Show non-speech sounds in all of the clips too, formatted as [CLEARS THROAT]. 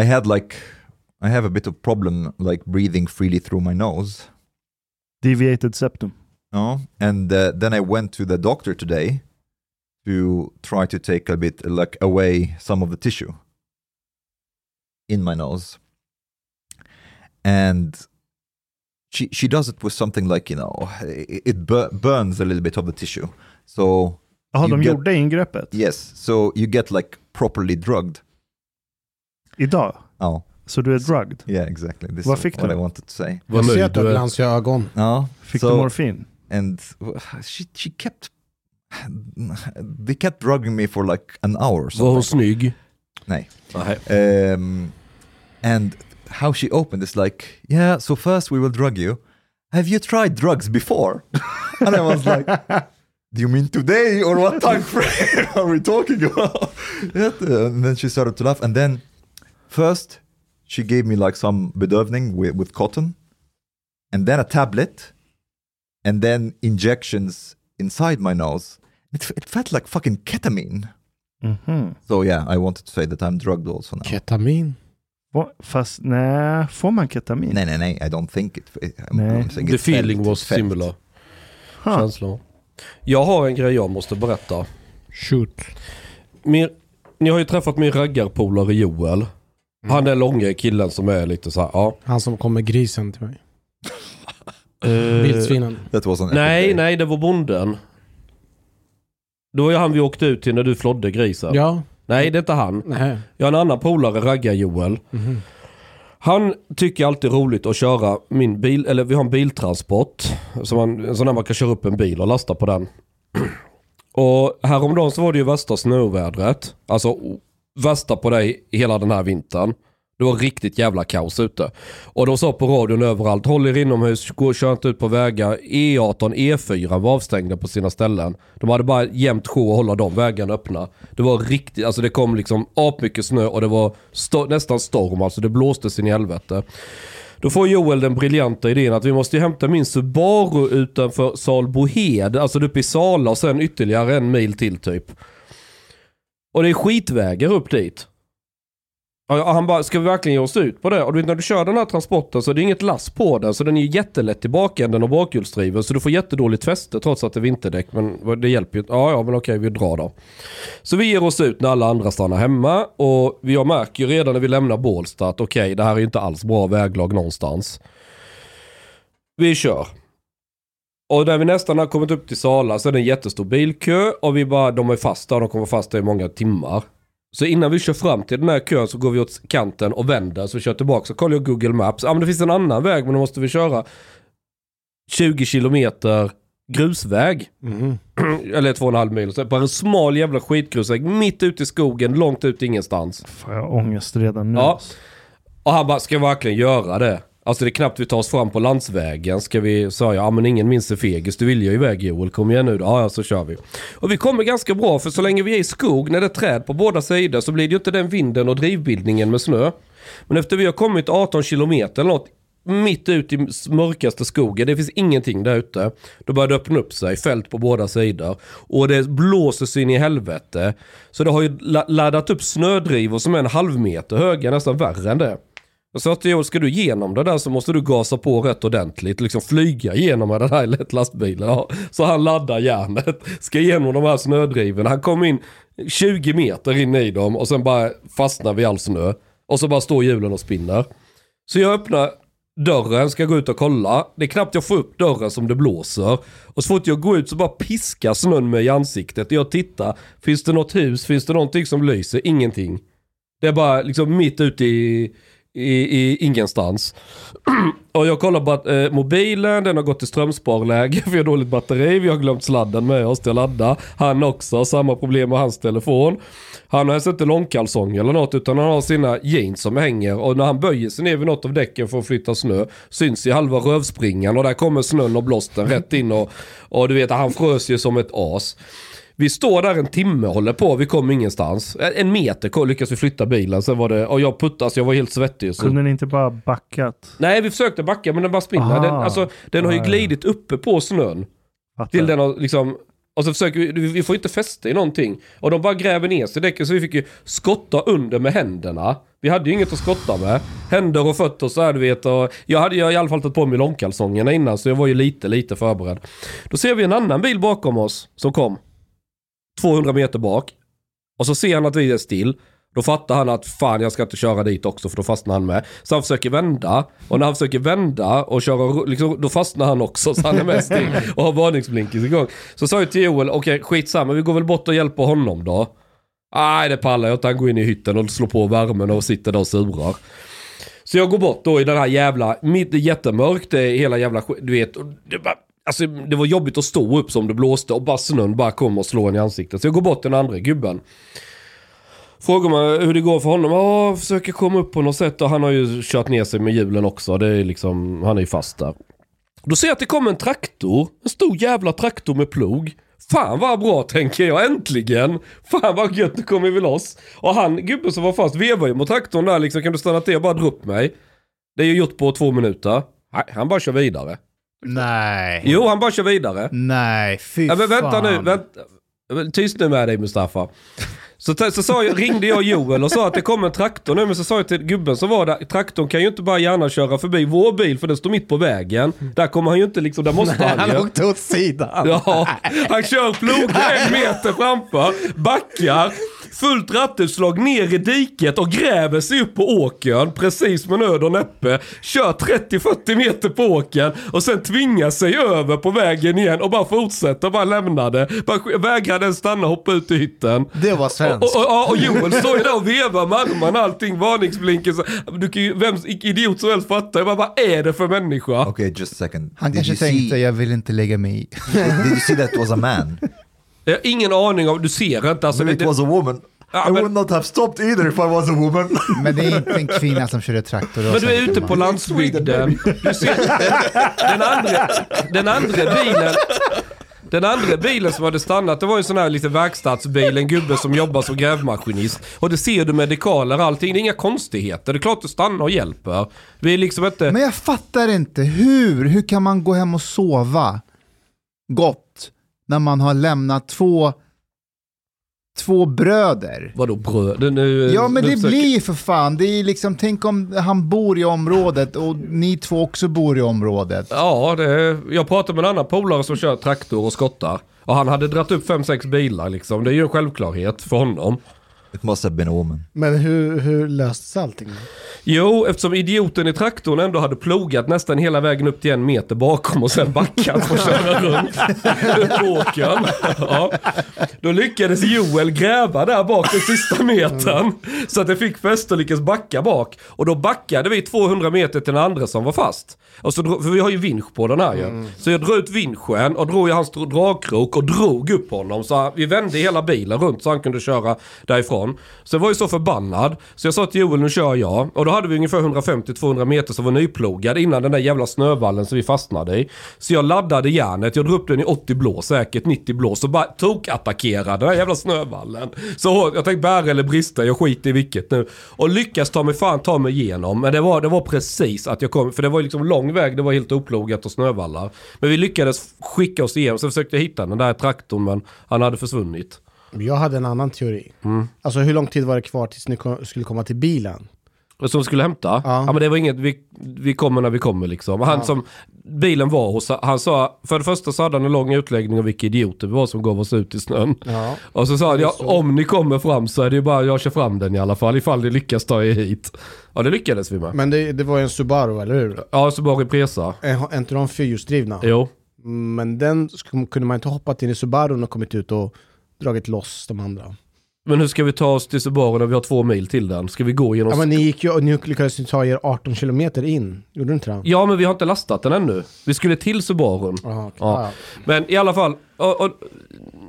I had like, I have a bit of problem like breathing freely through my nose. Deviated septum. No, and uh, then I went to the doctor today to try to take a bit like away some of the tissue in my nose, and she she does it with something like you know it, it bur- burns a little bit of the tissue, so Jaha, You de get- gjorde ingreppet yes, so you get like properly drugged. Idag. Oh, Så du är drugged. yeah, exactly. This Vad fick what du? I wanted to say. Vad Jag ser att du har är. glans i ögon. No, Fick so, du morfin? and she she kept they kept drugging me for like an hour. or Var hon snygg? Nej. Nej. Um, and how she opened is like, yeah. So first we will drug you. Have you tried drugs before? [LAUGHS] and I was like, do you mean today or what time frame [LAUGHS] are we talking about? [LAUGHS] And then she started to laugh. And then first she gave me like some bedövning with, with cotton, and then a tablet, and then injections inside my nose. It, it felt like fucking ketamine. Mhm. So yeah, I wanted to say that I'm drugged also now. Ketamin. Få- Fast nej, får man ketamin? Nej, nej, nej, I don't think it. I'm, Nej. I'm saying The feeling was felt. similar. Ha. Känslan. Jag har en grej jag måste berätta. Shoot. Min, ni har ju träffat min raggarpolare Joel. Han är långa killen som är lite så här, ja. Han som kom med grisen till mig. [LAUGHS] Eh, Vildsvinen. Nej, nej det var bonden. Det var ju han vi åkte ut till när du flodde grisen. Ja. Nej, det är inte han. Nej. Jag har en annan polare, raggar-Joel. Mhm. Han tycker alltid roligt att köra min bil, eller vi har en biltransport. Så man, en sån där man kan köra upp en bil och lasta på den. [CLEARS THROAT] Och häromdagen så var det ju värsta snövädret. Alltså värsta på dig hela den här vintern. Det var riktigt jävla kaos ute. Och de sa på radion överallt, håll er inomhus, gå och kör inte ut på vägar. E18, E4 var avstängda på sina ställen. De hade bara jämt sjå att hålla de vägarna öppna. Det var riktigt, alltså det kom liksom apmycket snö och det var sto- nästan storm, alltså det blåste sin i helvete. Då får Joel den briljanta idén att vi måste ju hämta min Subaru utanför Salbohed, alltså uppe i Sala och sen ytterligare en mil till typ. Och det är skitvägar upp dit. Och Han bara, ska vi verkligen ge oss ut på det? Och du vet när du kör den här transporten så är det inget lass på den så den är ju jättelätt i bakänden och bakhjulsdriven så du får jättedåligt fäste trots att det är vinterdäck men det hjälper ju inte. Ja, ja men okej vi drar då. Så vi ger oss ut när alla andra stannar hemma och jag märker ju redan när vi lämnar Bålsta att okej det här är ju inte alls bra väglag någonstans. Vi kör. Och när vi nästan har kommit upp till Sala så är det en jättestor bilkö och vi bara, de är fast där, de kommer fast där i många timmar. Så innan vi kör fram till den här kön så går vi åt kanten och vänder så vi kör tillbaka. Så kollar jag Google Maps. Ja men det finns en annan väg men då måste vi köra 20 kilometer grusväg. Mhm. [CLEARS THROAT] Eller två och en halv mil. Så bara en smal jävla skitgrusväg mitt ute i skogen, långt ut ingenstans. Fan, jag har ångest redan nu. Ja. alltså. Och han bara, ska jag verkligen göra det? Alltså det är knappt vi tar oss fram på landsvägen. Ska vi, sa jag, ja men ingen minns är fegis. Du vill ju iväg Joel, kom igen nu då. Ja, ja så kör vi. Och vi kommer ganska bra för så länge vi är i skog, när det är träd på båda sidor så blir det ju inte den vinden och drivbildningen med snö. Men efter vi har kommit 18 kilometer eller något, mitt ut i mörkaste skogen, det finns ingenting där ute. Då börjar det öppna upp sig, fält på båda sidor. Och det blåser sig in i helvete. Så det har ju laddat upp snödrivor som är en halv meter höga, nästan värre än det. Jag sa till Joel, ska du igenom det där så måste du gasa på rätt ordentligt. Liksom flyga igenom med den här lättlastbilen. Ja, så han laddar järnet, ska igenom de här snödriven. Han kom in 20 meter in i dem och sen bara fastnar vi i all snö. Och så bara står hjulen och spinner. Så jag öppnar dörren, ska gå ut och kolla. Det är knappt jag får upp dörren som det blåser. Och så fort jag går ut så bara piskar snön mig i ansiktet. Jag tittar, finns det något hus, finns det någonting som lyser? Ingenting. Det är bara liksom mitt ute i, i, i ingenstans. [CLEARS THROAT] och jag kollar på att eh, mobilen, den har gått till strömsparläge [LAUGHS] för jag har dåligt batteri. Vi har glömt sladden med oss till att ladda. Han också, samma problem med hans telefon. Han har alltså inte långkalsonger eller något utan han har sina jeans som hänger och när han böjer sig ner vid något av däcken för att flytta snö syns i halva rövspringan och där kommer snön och blåsten rätt in och, och du vet han frös ju som ett as. Vi står där en timme och håller på, vi kom ingenstans. En meter lyckades vi flytta bilen, sen var det, och jag puttas, jag var helt svettig. Så. Kunde ni inte bara backat? Nej, vi försökte backa men den bara spinner. Aha. Den, alltså, den har ju ja. glidit uppe på snön. Fattar. Till den har liksom, Och så försöker vi, vi får inte fäste i någonting. Och de bara gräver ner sig i däcken så vi fick ju skotta under med händerna. Vi hade ju inget att skotta med. Händer och fötter så här du vet. Och jag hade ju i alla fall tagit på mig långkalsongerna innan så jag var ju lite, lite förberedd. Då ser vi en annan bil bakom oss som kom. 200 meter bak. Och så ser han att vi är still. Då fattar han att fan jag ska inte köra dit också för då fastnar han med. Så han försöker vända. Och när han försöker vända och köra, liksom, då fastnar han också så han är med still. [LAUGHS] Och har varningsblinkers igång. Så sa jag till Joel, okej skitsamma vi går väl bort och hjälper honom då. Nej det pallar jag inte, han går in i hytten och slår på värmen och sitter där och surar. Så jag går bort då i den här jävla, mitt, jättemörkt, det är hela jävla du vet. Det, bara, alltså, det var jobbigt att stå upp som det blåste och bara snön bara kom och slår en i ansiktet. Så jag går bort till den andra gubben. Frågar man hur det går för honom. Ja, försöker komma upp på något sätt och han har ju kört ner sig med hjulen också. Det är liksom, han är ju fast där. Då ser jag att det kommer en traktor. En stor jävla traktor med plog. Fan vad bra tänker jag, äntligen! Fan vad gött, nu kommer vi loss. Och han, gubben som var fast, vevar ju mot traktorn där liksom. Kan du stanna till och bara dra upp mig? Det är ju gjort på två minuter. Nej, han bara kör vidare. Nej. Jo, han bara kör vidare. Nej, fy Ja, men vänta fan. nu, vänta. Tyst nu med dig Mustafa. Så, så sa jag, ringde jag Joel och sa att det kommer en traktor nu, men så sa jag till gubben som var där, traktorn kan ju inte bara gärna köra förbi vår bil för den står mitt på vägen. Där kommer han ju inte liksom, där måste han Han ju. åkte åt sidan. Ja, han kör plogen en meter framför, backar, fullt rattutslag ner i diket och gräver sig upp på åkern precis med nöd och näppe. Kör 30-40 meter på åkern och sen tvingar sig över på vägen igen och bara fortsätter, bara lämnar det. Bara vägrar den stanna och hoppa ut i hytten. Det var Och, svenskt. och, och, och Joel står ju där och vevar med armarna, allting, varningsblinker. Så, du kan ju, vem idiot som helst fattar. Jag bara, vad är det för människa? Okay, just a second. Han Did kanske tänkte, see, jag vill inte lägga mig i. Did you see that was a man? Jag har ingen aning om, du ser inte. Alltså, it det- was a woman. Ja, I men- would not have stopped either if I was a woman. [LAUGHS] Men det är inte en kvinna som körde traktor. Men du är ute på landsbygden. Du ser, den, andra, den andra bilen. Den andra bilen som hade stannat, det var en sån här lite verkstadsbil, en gubbe som jobbar som grävmaskinist. Och det ser du med dekaler och allting, det är inga konstigheter. Det är klart du stannar och hjälper. Vi är liksom inte... Men jag fattar inte, hur, hur kan man gå hem och sova gott när man har lämnat två, två bröder? Vadå bröd? Det- Nu, Ja men nu det försöker- blir för fan, det är liksom, tänk om han bor i området och ni två också bor i området. Ja, det, jag pratade med en annan polare som kör traktor och skottar. Och han hade dratt upp fem sex bilar liksom. Det är ju en självklarhet för honom. It must have been a woman. Men hur, hur löstes allting? Jo, eftersom idioten i traktorn ändå hade plogat nästan hela vägen upp till en meter bakom och sen backat och köra runt på åkern. Ja. Då lyckades Joel gräva där bak den sista metern. Så att det fick fäste och lyckades backa bak. Och då backade vi 200 meter till den andra som var fast. Och så, för vi har ju vinsch på den här ju. Så jag drog ut vinschen och drog i hans dra- dragkrok och drog upp honom. Så vi vände hela bilen runt så han kunde köra därifrån. Så jag var ju så förbannad. Så jag sa till Joel, nu kör jag. Och då hade vi ungefär 150-200 meter som var nyplogad innan den där jävla snövallen som vi fastnade i. Så jag laddade järnet, jag drog upp den i 80 blå. säkert 90 blå. Så bara tokattackerade den här jävla snövallen. Så jag tänkte bära eller brista, jag skiter i vilket nu. Och lyckas ta mig fan ta mig igenom. Men det var, det var precis att jag kom, för det var liksom lång väg, det var helt oplogat och snövallar. Men vi lyckades skicka oss igenom, så försökte jag hitta den där traktorn men han hade försvunnit. Jag hade en annan teori. Alltså hur lång tid var det kvar tills ni kom, skulle komma till bilen? Som skulle hämta? Ja. Ja. men det var inget, vi, vi kommer när vi kommer liksom. Han som bilen var hos, han sa, för det första så hade han en lång utläggning om vilka idioter vi var som gav oss ut i snön. Ja. Och så sa han, ja, om ni kommer fram så är det ju bara, jag kör fram den i alla fall, ifall ni lyckas ta er hit. Ja det lyckades vi med. Men det, det var ju en Subaru, eller hur? Ja, så bara Presa. Är inte de fyrhjulsdrivna? Jo. Men den kunde man inte hoppat in i Subarun och kommit ut och dragit loss de andra. Men hur ska vi ta oss till Subaru när vi har två mil till den? Ska vi gå genom... Ja men ni gick ju och ni lyckades ju ta er 18 kilometer in. Gjorde du inte det? Ja, men vi har inte lastat den ännu. Vi skulle till Subarun. Aha. Ja. Ja. Men i alla fall, och, och,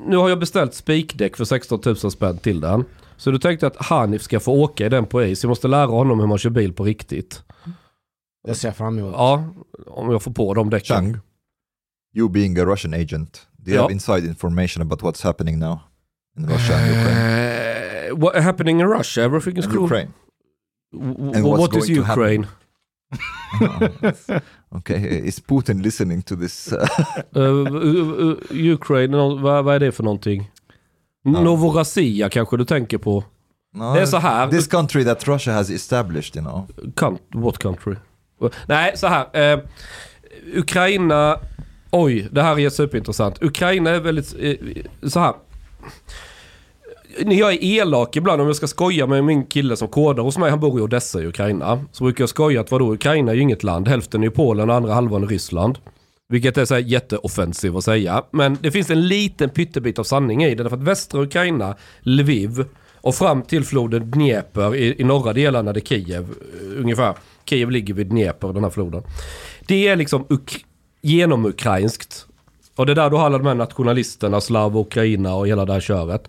nu har jag beställt spikdäck för 16 000 spänn till den. Så du tänkte att Hanif ska få åka i den på is. Jag måste lära honom hur man kör bil på riktigt. Det ser jag fram emot. Ja, om jag får på de däcken. Chang, you being a Russian agent, do you Ja. have inside information about what's happening now in Russia and Ukraine? Uh, what happening in Russia? Everything is cool. Ukraine. W- And what is? Ukraine? [LAUGHS] okay, is Putin listening to this? Uh, [LAUGHS] Uh, Ukraine, vad, vad är det för någonting? Novorossiya kanske du tänker på? no, Det är så här. This country that Russia has established, you know. Count, what country? Nej, så här. Eh, Ukraina... Oj, det här är superintressant. Ukraina är väldigt... Eh, så här. När jag är elak ibland, om jag ska skoja med min kille som kodar hos mig, han bor i Odessa i Ukraina. Så brukar jag skoja att vadå, Ukraina är ju inget land. Hälften är ju Polen och andra halvan är Ryssland. Vilket är så här jätteoffensiv att säga. Men det finns en liten pyttebit av sanning i det. Därför att västra Ukraina, Lviv och fram till floden Dnieper i, i norra delarna, det är Kiev eh, ungefär. Kiev ligger vid Dnieper, den här floden. Det är liksom uk- genomukrainskt. Och det är där du har alla de här nationalisterna, Slav, Ukraina och hela det här köret.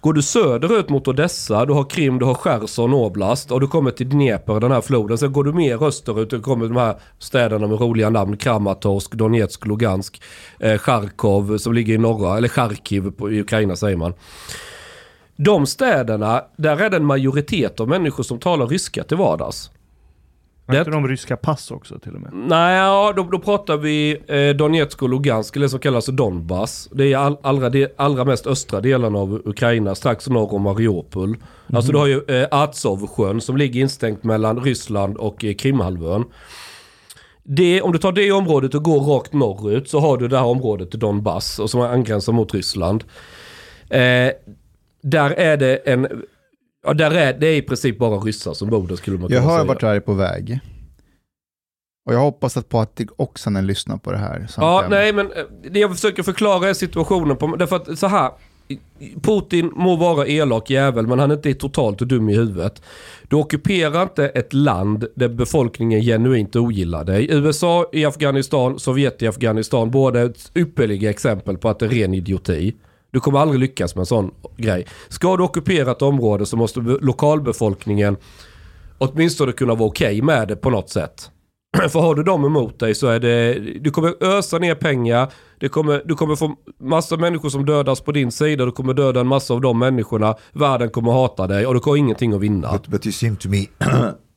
Går du söderut mot Odessa, du har Krim, du har Cherson Oblast och du kommer till Dnepr, den här floden. Sen går du mer österut, du kommer de här städerna med roliga namn. Kramatorsk, Donetsk, Lugansk, eh, Charkov som ligger i norra, eller Charkiv på, i Ukraina säger man. De städerna, där är det en majoritet av människor som talar ryska till vardags. Det- inte de ryska pass också till och med? Nej, ja, då, då pratar vi eh, Donetsk och Lugansk, eller som kallas Donbass. Det är all, allra, de, allra mest östra delen av Ukraina, strax norr om Mariupol. Alltså du har ju eh, Azovsjön som ligger instängt mellan Ryssland och eh, Krimhalvön. Det, om du tar det området och går rakt norrut så har du det här området Donbass och som angränsar mot Ryssland. Eh, där är det en... Ja, där är, det är i princip bara ryssar som bor där skulle man Jag kunna hör säga. vart det här är på väg. Och jag hoppas att Patrik Oksanen lyssnar på det här. Ja, nej men eh, det jag försöker förklara är situationen på... Därför att så här. Putin må vara elak jävel men han är inte totalt dum i huvudet. Du ockuperar inte ett land där befolkningen genuint ogillar dig. USA i Afghanistan, Sovjet i Afghanistan, båda är ett ypperliga exempel på att det är ren idioti. Du kommer aldrig lyckas med en sån grej. Ska du ockupera ett område så måste lokalbefolkningen åtminstone kunna vara okej med det på något sätt. [CLEARS THROAT] För har du dem emot dig så är det, du kommer ösa ner pengar, det kommer, du kommer få massa människor som dödas på din sida, du kommer döda en massa av de människorna, världen kommer hata dig och du kommer ingenting att vinna. But, but you seem to me [CLEARS THROAT]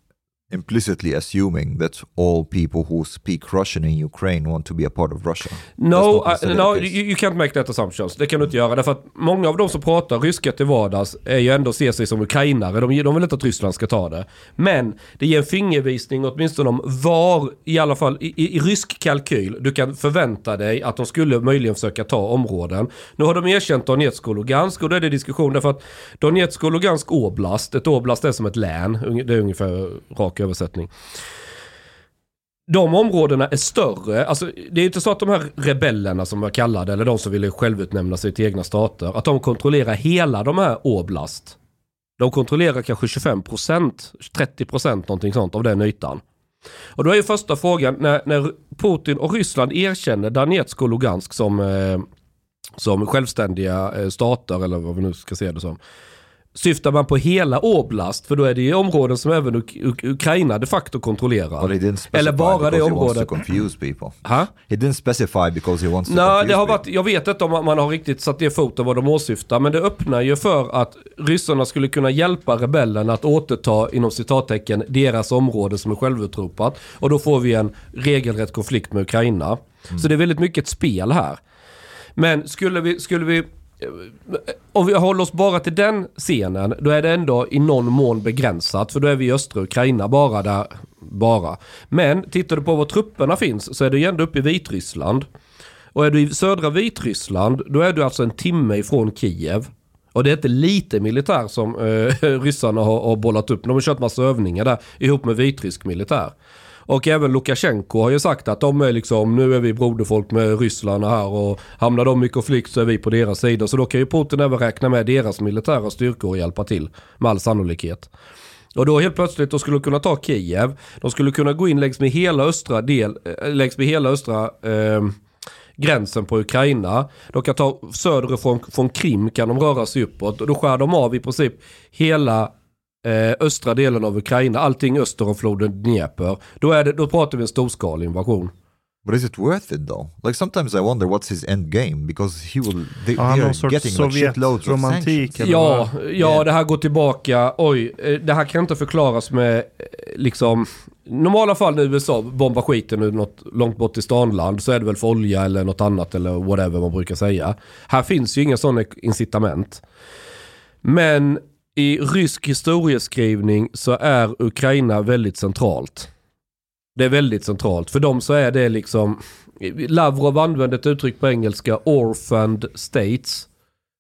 implicitly assuming that all people who speak Russian in Ukraine want to be a part of Russia. No, uh, no you, you can't make that assumptions. Det kan du inte göra. Därför att många av de som pratar ryska till vardags är ju ändå ser sig som ukrainare. De, de vill inte att Ryssland ska ta det. Men det ger en fingervisning åtminstone om var, i alla fall i, i, i rysk kalkyl, du kan förvänta dig att de skulle möjligen försöka ta områden. Nu har de erkänt Donetsk och Lugansk och då är det diskussion därför att Donetsk och Lugansk oblast, ett oblast är som ett län, det är ungefär rak översättning de områdena är större. Alltså, det är inte så att de här rebellerna som jag kallade eller de som ville självutnämna sig till egna stater, att de kontrollerar hela de här oblast. De kontrollerar kanske 25%, 30% någonting sånt av den ytan. Och då är ju första frågan, när, när Putin och Ryssland erkänner Donetsk och Lugansk som, eh, som självständiga eh, stater, eller vad vi nu ska se det som. Syftar man på hela Oblast, för då är det ju områden som även Uk- Uk- Ukraina de facto kontrollerar. Eller bara det området. people. Ha? He didn't specify because he wants to Nej, det har people. varit, jag vet inte om man har riktigt satt ner foten vad de åsyftar, men det öppnar ju för att ryssarna skulle kunna hjälpa rebellerna att återta, inom citattecken, deras område som är självutropat. Och då får vi en regelrätt konflikt med Ukraina. Så det är väldigt mycket ett spel här. Men skulle vi, skulle vi om vi håller oss bara till den scenen, då är det ändå i någon mån begränsat. För då är vi i östra Ukraina bara där. Bara. Men tittar du på var trupperna finns så är du ju ändå uppe i Vitryssland. Och är du i södra Vitryssland, då är du alltså en timme ifrån Kiev. Och det är inte lite militär som eh, [LAUGHS] ryssarna har, har bollat upp. De har kört massa övningar där ihop med vitrysk militär. Och även Lukasjenko har ju sagt att de är liksom, nu är vi broderfolk med Ryssland här och hamnar de i konflikt så är vi på deras sida. Så då kan ju Putin även räkna med deras militära styrkor och hjälpa till med all sannolikhet. Och då helt plötsligt, de skulle kunna ta Kiev. De skulle kunna gå in längs med hela östra del, eh, längs med hela östra eh, gränsen på Ukraina. De kan ta söderifrån från Krim kan de röra sig uppåt. Och då skär de av i princip hela eh, östra delen av Ukraina. Allting öster om floden Dnieper. Då, är det, då pratar vi en storskalig invasion. But is it worth it though? Like sometimes I wonder what's his end game because he will. They, han they are getting like shitloads of sanctions. eller Ja, ja det här går tillbaka. Oj, eh, det här kan inte förklaras med eh, liksom normala fall när USA bombar skiten ur något långt bort i stanland så är det väl för olja eller något annat eller whatever man brukar säga. Här finns ju inga sådana incitament. Men i rysk historieskrivning så är Ukraina väldigt centralt. Det är väldigt centralt. För dem så är det liksom, Lavrov använde ett uttryck på engelska, orphaned states.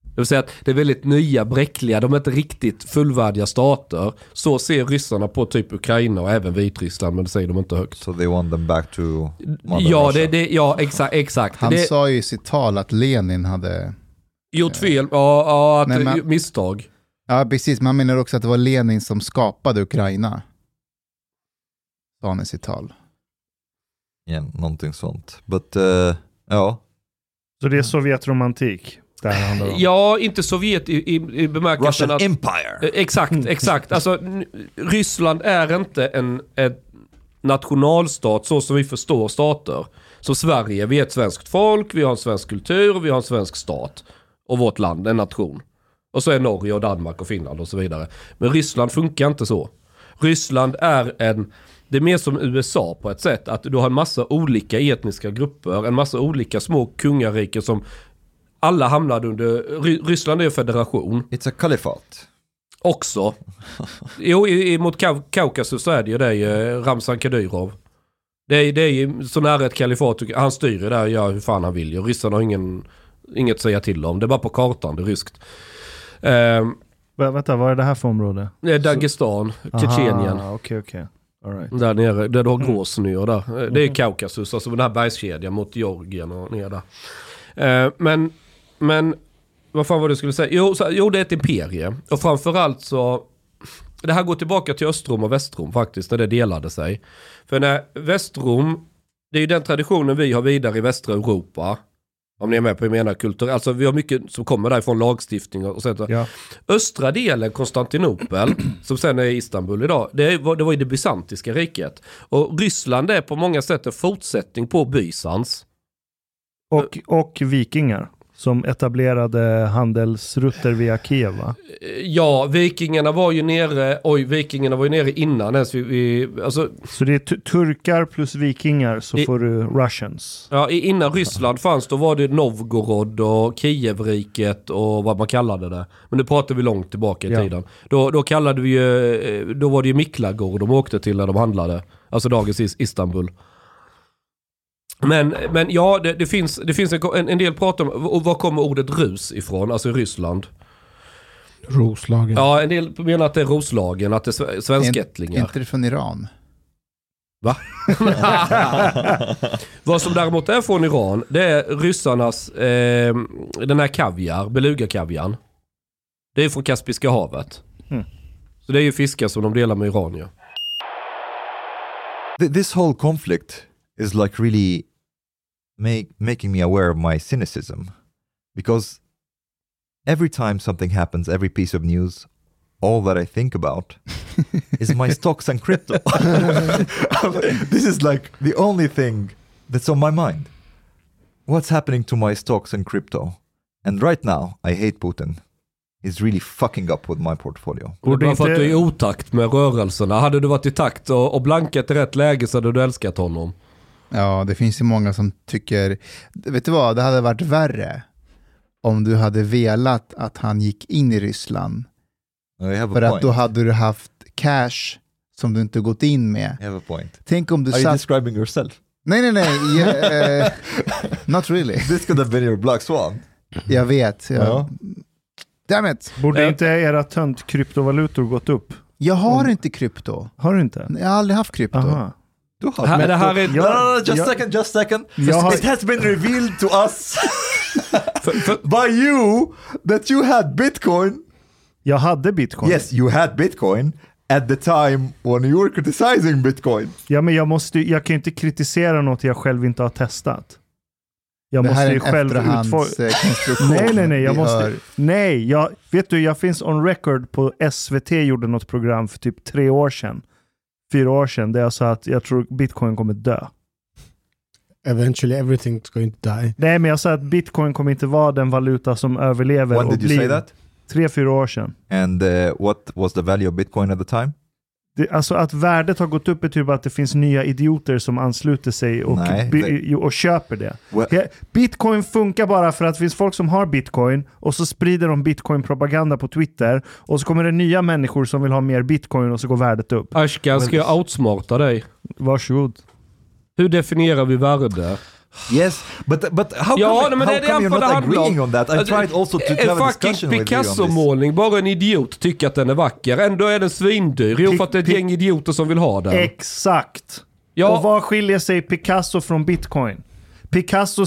Det vill säga att det är väldigt nya, bräckliga, de är inte riktigt fullvärdiga stater. Så ser ryssarna på typ Ukraina och även Vitryssland, men det säger de inte högt. So they want them back to Mother Ja, Russia. det, det, ja exakt. exakt. Han det, sa ju i sitt tal att Lenin hade... gjort fel, ja, ja att, Nej, men- misstag. Ja, precis. Men han menar också att det var Lenin som skapade Ukraina. Sa han i sitt tal. Yeah, någonting sånt. But, uh, ja. Så det är Sovjetromantik? Ja, inte Sovjet i, i, i bemärkelsen Russian att... Empire. Eh, Exakt, exakt. Alltså, Ryssland är inte en, en nationalstat så som vi förstår stater. Som Sverige, vi är ett svenskt folk, vi har en svensk kultur, vi har en svensk stat. Och vårt land, en nation. Och så är Norge och Danmark och Finland och så vidare. Men Ryssland funkar inte så. Ryssland är en, det är mer som USA på ett sätt. Att du har en massa olika etniska grupper, en massa olika små kungariken som alla hamnade under, Ry- Ryssland är en federation It's a kalifat. också. Jo, i, i, mot Kau- Kaukasus så är det ju det, eh, Ramzan Kadyrov. Det är, det är ju så nära ett kalifat, han styr ju där och gör hur fan han vill ju. Ryssarna har ingen, inget att säga till om, det är bara på kartan, det är ryskt. Vä- Vänta, vad är det här för område? det är Dagestan, Tjetjenien. Okej. All right. Där nere, där du har Mm. Grozny och där. Eh, Det är Kaukasus, alltså den här bergskedjan mot Georgien och ner där. Eh, men, men, vad fan var det jag skulle säga? Jo, så, jo, det är ett imperie. Och framförallt så, det här går tillbaka till Östrom och Västrom faktiskt, när det delade sig. För när Västrom, det är ju den traditionen vi har vidare i västra Europa. Om ni är med på jag menar kultur. Alltså vi har mycket som kommer därifrån lagstiftning och sånt. Ja. Östra delen, Konstantinopel, [CLEARS THROAT] som sen är Istanbul idag, det var, det var i det bysantiska riket. Och Ryssland är på många sätt en fortsättning på Bysans. Och, och vikingar som etablerade handelsrutter via Kiev va? Ja, vikingarna var ju nere, oj, vikingarna var ju nere innan ens vi, vi alltså, Så det är tu- turkar plus vikingar så I- får du russians. ja, innan Ryssland fanns då var det Novgorod och Kievriket och vad man kallade det. Men nu pratar vi långt tillbaka i Ja. tiden. Då, då kallade vi ju, eh, då var det ju Miklagård de åkte till när de handlade. Alltså dagens Is- Istanbul. Men, men ja, det, det finns, det finns en, en, del prat om, och var kommer ordet rus ifrån? Alltså Ryssland. Roslagen. Ja, en del menar att det är Roslagen, att det är sve- Är svenskättlingar. inte det från Iran? Va? [LAUGHS] Vad som däremot är från Iran, det är ryssarnas, eh, den här kaviar, beluga-kaviarn. Det är från Kaspiska havet. Mm. Så det är ju fiskar som de delar med Iran ju. Th- this whole conflict is like really make, making me aware of my cynicism because every time something happens, every piece of news, all that I think about is my [LAUGHS] stocks and crypto. [LAUGHS] this is like [LAUGHS] the only thing that's on my mind. What's happening to my stocks and crypto? And right now, I hate Putin. He's really fucking up with my portfolio. Det är bara för att du är i otakt med rörelserna. Hade du varit i takt och, och blankat i rätt läge så hade du älskat honom. Ja, det finns ju många som tycker... Vet du vad, det hade varit värre om du hade velat att han gick in i Ryssland. För att point. då hade du haft cash som du inte gått in med. I have a point. Tänk om du Are you satt... describing yourself? Nej, nej, nej. [LAUGHS] Yeah, eh, not really. [LAUGHS] This could have been your black swan. Jag vet. Jag, Ja. Damn it. Borde Eh. inte era tönt kryptovalutor gått upp? Jag har inte krypto. Har du inte? Jag har aldrig haft krypto. Aha. Du har Här, det här är... No, no, no, just jag- second, just second. Har- It has been revealed to us [LAUGHS] by you that you had Bitcoin. Jag hade bitcoin. Yes, you had Bitcoin at the time when you were criticizing Bitcoin. Ja, men jag, måste, jag kan ju inte kritisera något jag själv inte har testat. Jag Det måste här är ju en själv utforma... Nej, nej, nej. Jag måste... hör- Nej, jag, vet du, jag finns on record på SVT gjorde något program för typ tre år sedan. Fyra år sedan, där jag sa att jag tror bitcoin kommer dö. Eventually everything's going to die. Nej, men jag sa att bitcoin kommer inte vara den valuta som överlever When och did you blir say that? tre, fyra år sedan. And uh, what was the value of Bitcoin at the time? Det, alltså att värdet har gått upp betyder bara att det finns nya idioter som ansluter sig och, Nej, det- och köper det. Well- Bitcoin funkar bara för att det finns folk som har bitcoin och så sprider de bitcoin-propaganda på Twitter och så kommer det nya människor som vill ha mer bitcoin och så går värdet upp. Ashkan, ska jag outsmarta dig? Varsågod. Hur definierar vi värde? Yes, but but how Ja, come, men how det är det come you're not det handlar om. agreeing on that? I Alltså, tried also to, en have a discussion. Picasso-målning, bara en idiot tycker att den är vacker. Ändå är den svindyr. Jo, för att det är ett gäng idioter som vill ha den. Exakt. Ja. Och vad skiljer sig Picasso från bitcoin? Picasso,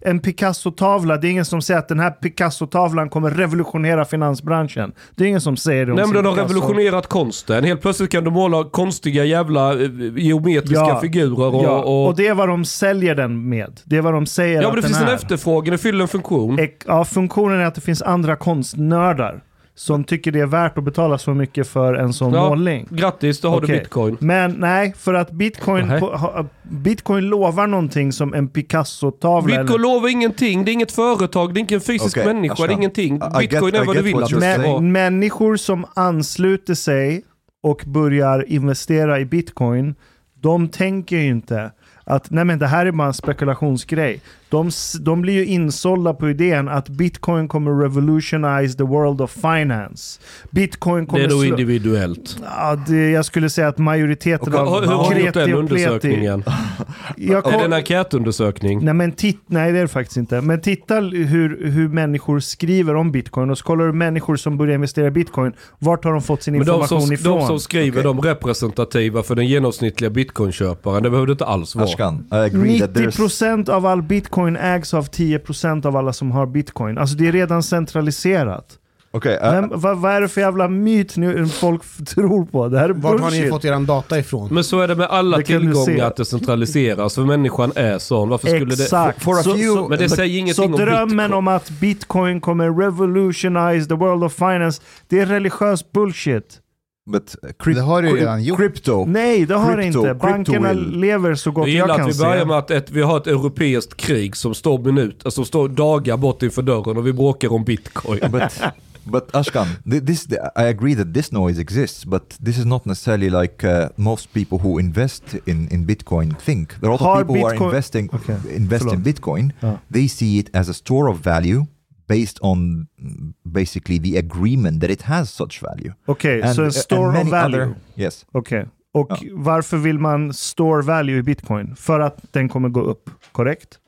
en Picasso-tavla, det är ingen som säger att den här Picasso-tavlan kommer revolutionera finansbranschen. Det är ingen som säger det Nej men den har revolutionerat konsten. Helt plötsligt kan du måla konstiga jävla eh, geometriska Ja. figurer och... Ja, och, och det är vad de säljer den med. Det är vad de säger ja men det den finns en efterfrågan, det fyller en funktion. Ja, funktionen är att det finns andra konstnördar som tycker det är värt att betala så mycket för en sån Ja, målning. Grattis, då har Okej. du bitcoin. Men nej, för att bitcoin, Nej. på, ha, bitcoin lovar någonting som en Picasso-tavla. Bitcoin lovar ingenting, det är inget företag, det är inte en fysisk Okej, människa, det är ingenting. I get- Bitcoin I är vad du get vill att det ska vara. Människor som ansluter sig och börjar investera i bitcoin, de tänker ju inte att nej men det här är bara en spekulationsgrej. De, de blir ju insålda på idén att bitcoin kommer revolutionize the world of finance. Bitcoin Det kommer är då individuellt. Ja, det, jag skulle säga att majoriteten Och, av hur hur har du gjort den undersökningen? [LAUGHS] Jag Är kom- det en enkätundersökning? Nej, men titt, nej, det är det faktiskt inte. Men titta hur, hur människor skriver om bitcoin och så kollar du människor som börjar investera i bitcoin. Vart har de fått sin Men de information som, ifrån? de som skriver, de representativa för den genomsnittliga bitcoinköparen. Det behöver det inte alls vara. Ashkan, I agree that there's... 90% av all bitcoin ägs av 10% av alla som har bitcoin. Alltså det är redan centraliserat. Okay, uh, Men vad, vad är det för jävla myt nu folk tror på? Det här är Vart har ni bullshit. fått eran data ifrån? Men så är det med alla Det tillgångar att det centraliseras. För människan är sån. Varför skulle det... Exakt. For a Så- few- så- Men det säger Så ingenting om drömmen bitcoin. om att bitcoin kommer revolutionize the world of finance, det är religiös bullshit. But uh, cryp- Det har du redan gjort. Crypto. Nej, det har det Crypto- inte. Bankerna lever så gott Jag kan att vi börjar se. med att ett, vi har ett europeiskt krig som står, minut, alltså står dagar bort inför dörren och vi bråkar om bitcoin. [LAUGHS] but but Ashkan, thi- this I agree that this noise exists, but this is not necessarily like uh, most people who invest in, in Bitcoin think. There are a lot of people who are Bitcoin- investing Okej, invest in förlåt. Bitcoin. Ja. They see it as a store of value based on mm, basically the agreement that it has such value. Okej, And- så en and store of value. other- yes. Okej. Och Ja. varför vill man store value i bitcoin? För att den kommer gå upp, korrekt?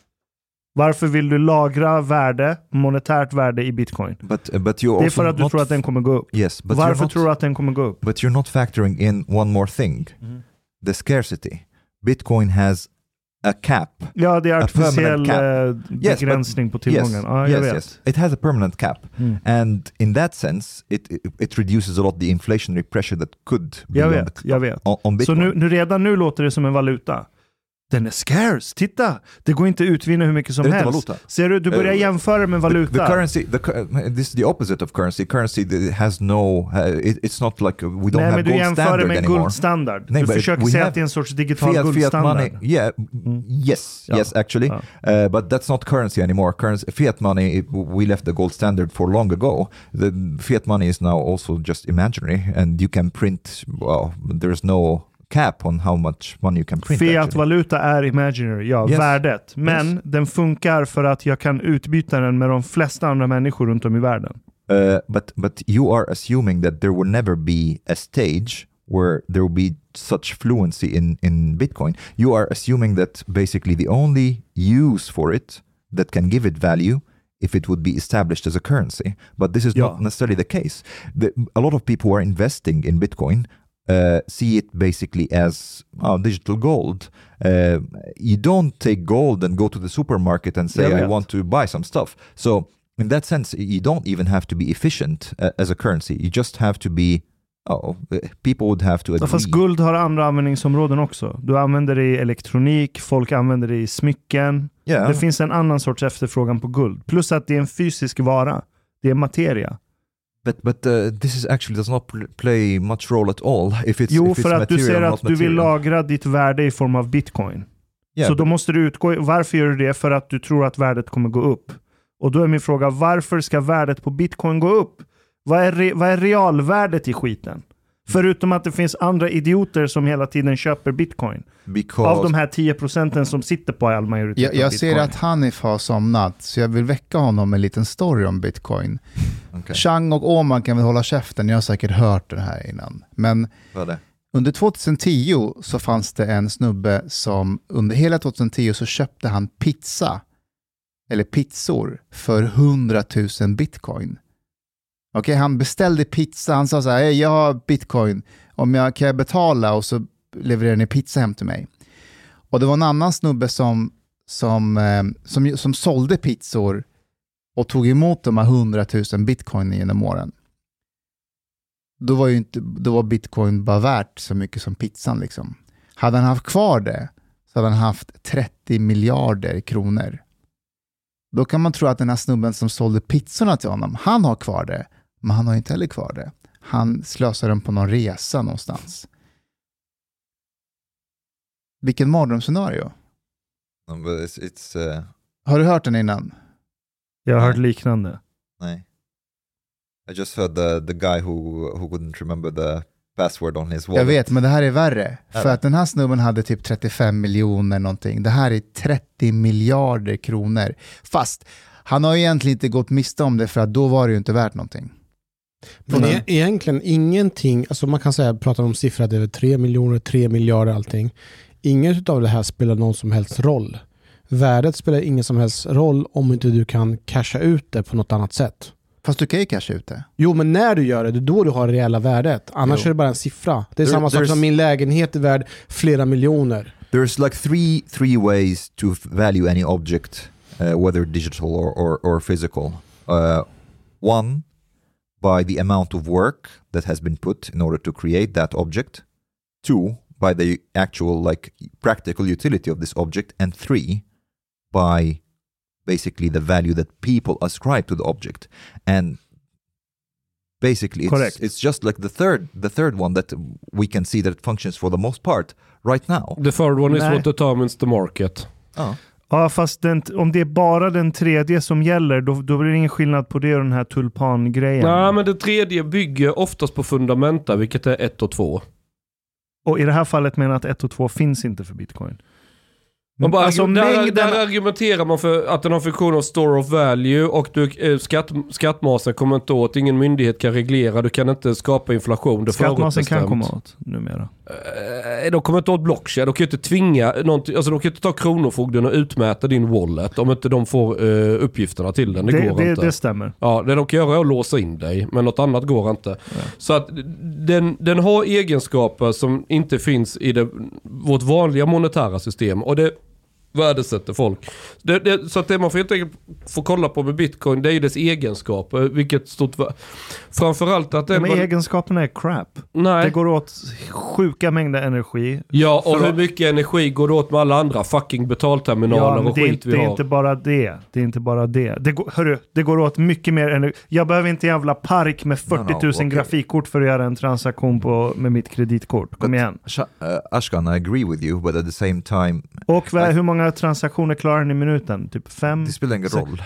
Varför vill du lagra värde, monetärt värde i bitcoin? But uh, but Det är för att du tror att den kommer gå upp. yes, Varför not, tror du att den kommer gå upp? but you're not factoring in one more thing, Mhm. the scarcity. Bitcoin has a cap. Ja, det är artificiell cap. eh, Yes, begränsning på Yes, tillgången. Ja, jag yes, yes. It has a permanent cap, Mm. and in that sense, it it, reduces a lot the inflationary pressure that could be Jag on, vet, the, jag vet. on, on Så Bitcoin. nu, nu, redan nu låter det som en valuta. Den är scarce, titta! Det går inte att utvinna hur mycket som helst. valuta. Ser du, du börjar Eh, jämföra med The, valuta. the currency, the, this is the opposite of currency. Currency has no, uh, it, it's not like uh, we don't Nej, have men du gold jämför det standard med anymore. guldstandard. Nej, du försöker säga att det är en sorts digital Fiat, fiat guldstandard. money, yeah, Mm. yes, Ja. yes, actually, Ja. uh, but that's not currency anymore. Currency, fiat money, we left the gold standard for long ago. The fiat money is now also just imaginary, and you can print. Well, there's no cap on how much money you can print. Fiat-valuta är imaginary, ja, Yes. värdet. Men Yes. den funkar för att jag kan utbyta den med de flesta andra människor runt om i världen. Uh, but but you are assuming that there will never be a stage where there will be such fluency in in Bitcoin. You are assuming that basically the only use for it that can give it value if it would be established as a currency. But this is Yeah. not necessarily the case. The, a lot of people who are investing in Bitcoin uh, see it basically as oh, digital gold. Uh, you don't take gold and go to the supermarket and say, Jag I vet. want to buy some stuff. So, in that sense, you don't even have to be efficient uh, as a currency. You just have to be, oh, people would have to Ja, agree. Fast guld har andra användningsområden också. Du använder det i elektronik, folk använder det i smycken. yeah. Det finns en annan sorts efterfrågan på guld. Plus att det är en fysisk vara. Det är materia. But but uh, this is actually does not pl- play much role at all if it's Jo, if it's för att du säger att du vill lagra ditt värde i form av bitcoin. Yeah, så but- då måste du utgå Varför gör du det? För att du tror att värdet kommer gå upp. Och då är min fråga, varför ska värdet på bitcoin gå upp? Vad är, re, vad är realvärdet i skiten? Förutom att det finns andra idioter som hela tiden köper bitcoin. Because Av de här 10 procenten som sitter på all majoritet Jag, av jag ser att Hanif har somnat, så jag vill väcka honom med en liten story om bitcoin. Okej, Chang och Åman kan väl hålla käften, jag har säkert hört det här innan. Men vad är det? under 2010 så fanns det en snubbe som under hela 2010 så köpte han pizza, eller pizzor, för 100 000 bitcoin. Okay, han beställde pizza, han sa så här, jag har bitcoin, om jag kan jag betala och så levererar ni pizza hem till mig. Och det var en annan snubbe som, som, eh, som, som sålde pizzor och tog emot de här 100 000 bitcoin genom åren. Då var, ju inte, då var bitcoin bara värt så mycket som pizzan. Liksom. Hade han haft kvar det så hade han haft 30 miljarder kronor. Då kan man tro att den här snubben som sålde pizzorna till honom, han har kvar det, men han har inte heller kvar det. Han slösar den på någon resa någonstans. Vilken mardrömsscenario. No, it's, it's uh, Har du hört den innan? Jag har hört liknande. nej. I just heard the, the guy who, who couldn't remember the password on his wallet. Jag vet, men det här är värre. Är För att den här snubben hade typ 35 miljoner någonting. Det här är 30 miljarder kronor. Fast han har ju egentligen inte gått miste om det för att då var det ju inte värt någonting. Men e- egentligen ingenting, alltså man kan säga, prata om siffror, det är 3 miljoner, 3 miljarder allting. Inget av det här spelar någon som helst roll. Värdet spelar ingen som helst roll om inte du kan casha ut det på något annat sätt. Fast du kan ju casha ut det. Jo, men när du gör det, det är då du har det reella värdet. Annars Jo. är det bara en siffra. Det är There- samma sak som min lägenhet är värd flera miljoner. There's like three three ways to value any object, uh, whether digital or, or, or physical. Uh, one, by the amount of work that has been put in order to create that object. Two, by the actual like practical utility of this object. And three, by basically the value that people ascribe to the object. And basically, it's, Correct. it's just like the third the third one that we can see that it functions for the most part right now. The third one is what determines the market. Oh. Ja, fast den, om det är bara den tredje som gäller, då, då blir det ingen skillnad på det och den här tulpangrejen. Nej, men det tredje bygger oftast på fundamenta, vilket är ett och två. Och i det här fallet menar jag att 1 och 2 finns inte för bitcoin. Man bara, Alltså, där, mängden- där argumenterar man för att den har funktion av store of value och du, eh, skatt, skattmasen kommer inte åt, ingen myndighet kan reglera, du kan inte skapa inflation. Det Skattmasen kan komma åt numera. Eh, De kommer inte åt blockchain, de kan ju inte tvinga någonting, alltså de kan ju inte ta kronofogden och utmäta din wallet om inte de får eh, uppgifterna till den. Det, Det, går det, inte. det stämmer. Ja, det de kan göra är att låsa in dig, men något annat går inte. Så att den, den har egenskaper som inte finns i det, vårt vanliga monetära system. Och det värdesätter folk. Det, det, så att det man får helt enkelt får kolla på med bitcoin, det är ju dess egenskaper. Vilket stort... Framförallt att den... De egenskaperna är crap. nej. Det går åt sjuka mängder energi. Ja, och hur mycket energi går det åt med alla andra fucking betalterminaler Ja, men och det, är skit inte, vi det är har? inte bara det. Det är inte bara det. Det går, hörru, det går åt mycket mer energi. Jag behöver inte jävla park med 40 000 No, no, okej. grafikkort för att göra en transaktion på, med mitt kreditkort. Kom But- igen. Uh, Ashkan, I agree with you, but at the same time, Och vad, hur många transaktioner klarar ni i minuten? Typ fem? det spelar ingen roll.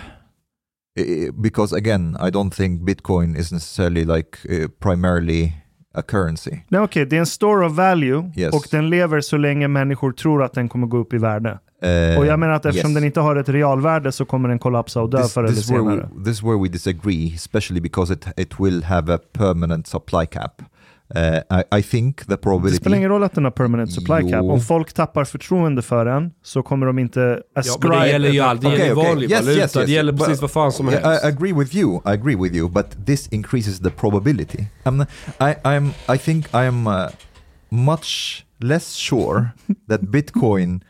Eh, Because again, I don't think Bitcoin is necessarily like uh, primarily a currency. Nej okej, det är en store of value Yes. och den lever så länge människor tror att den kommer gå upp i värde. Uh, och jag menar att eftersom yes. den inte har ett realvärde så kommer den kollapsa och dö this, förr eller senare. we, this is where we disagree, especially because it, it will have a permanent supply cap. Uh, I, I think the Det probability... spelar ingen roll att den har permanent supply cap. Jo. Om folk tappar förtroende för den så kommer de inte Ja, ascribe... men det gäller ju allt. Det Okay, gäller okay. vanlig Yes, valuta. yes, yes. Det gäller But- precis vad fan som Yeah, helst. I agree with you. I agree with you, but this increases the probability. I'm, I, I'm, I think I am uh, much less sure [LAUGHS] that Bitcoin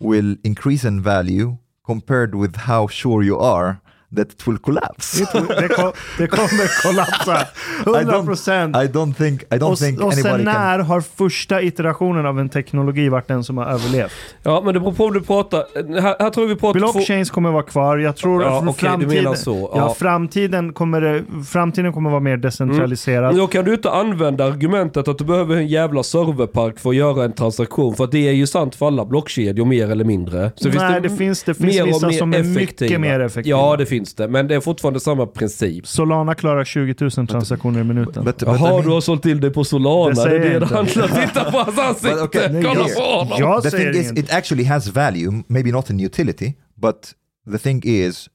will increase in value compared with how sure you are that it will collapse. Det, ko- det kommer kollapsa. [LAUGHS] I 100 don't, procent. I don't think. I don't Och, think och sen anybody can. när har första iterationen av en teknologi varit den som har överlevt? Ja, men det beror på om du pratar... Här, här tror vi pratar två... Blockchains kommer vara kvar. Jag tror Ja, du framtiden, menar så. Ja. Ja. framtiden, kommer, det- framtiden kommer vara mer decentraliserad. Då kan du inte använda argumentet att du behöver en jävla serverpark för att göra en transaktion. För att det är ju sant för alla blockkedjor mer eller mindre. Så Nej, det finns, det finns mer och vissa mer som är effektiva. mycket mer effektiva. Ja, det finns finns det. Men det är fortfarande samma princip. Solana klarar 20 000 transaktioner i minuten. But, but, Jaha, du har sålt till dig på Solana. Det Det, är det det handlar Titta på hans ansikte! But okay, Kolla jag- på honom! jag the thing is, it actually has value, maybe not in utility, but the thing is...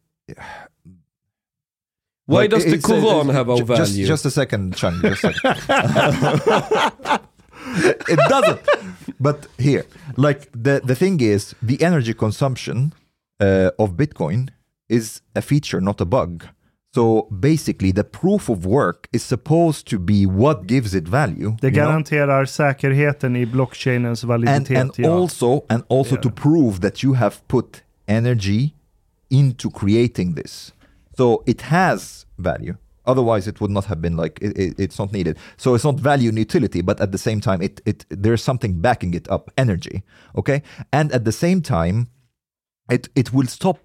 Why like, does the it's- Quran have a value? Just, just a second, Chung. Just a second. [LAUGHS] [LAUGHS] it doesn't. But here, like the, the thing is, the energy consumption uh, of Bitcoin is a feature, not a bug. So basically, the proof of work is supposed to be what gives it value. Det know? garanterar säkerheten i blockchainens and and ja. also and also Yeah. to prove that you have put energy into creating this so it has value otherwise it would not have been like it, it- it's not needed so it's not value and utility but at the same time it, it there's something backing it up energy okay and at the same time it it will stop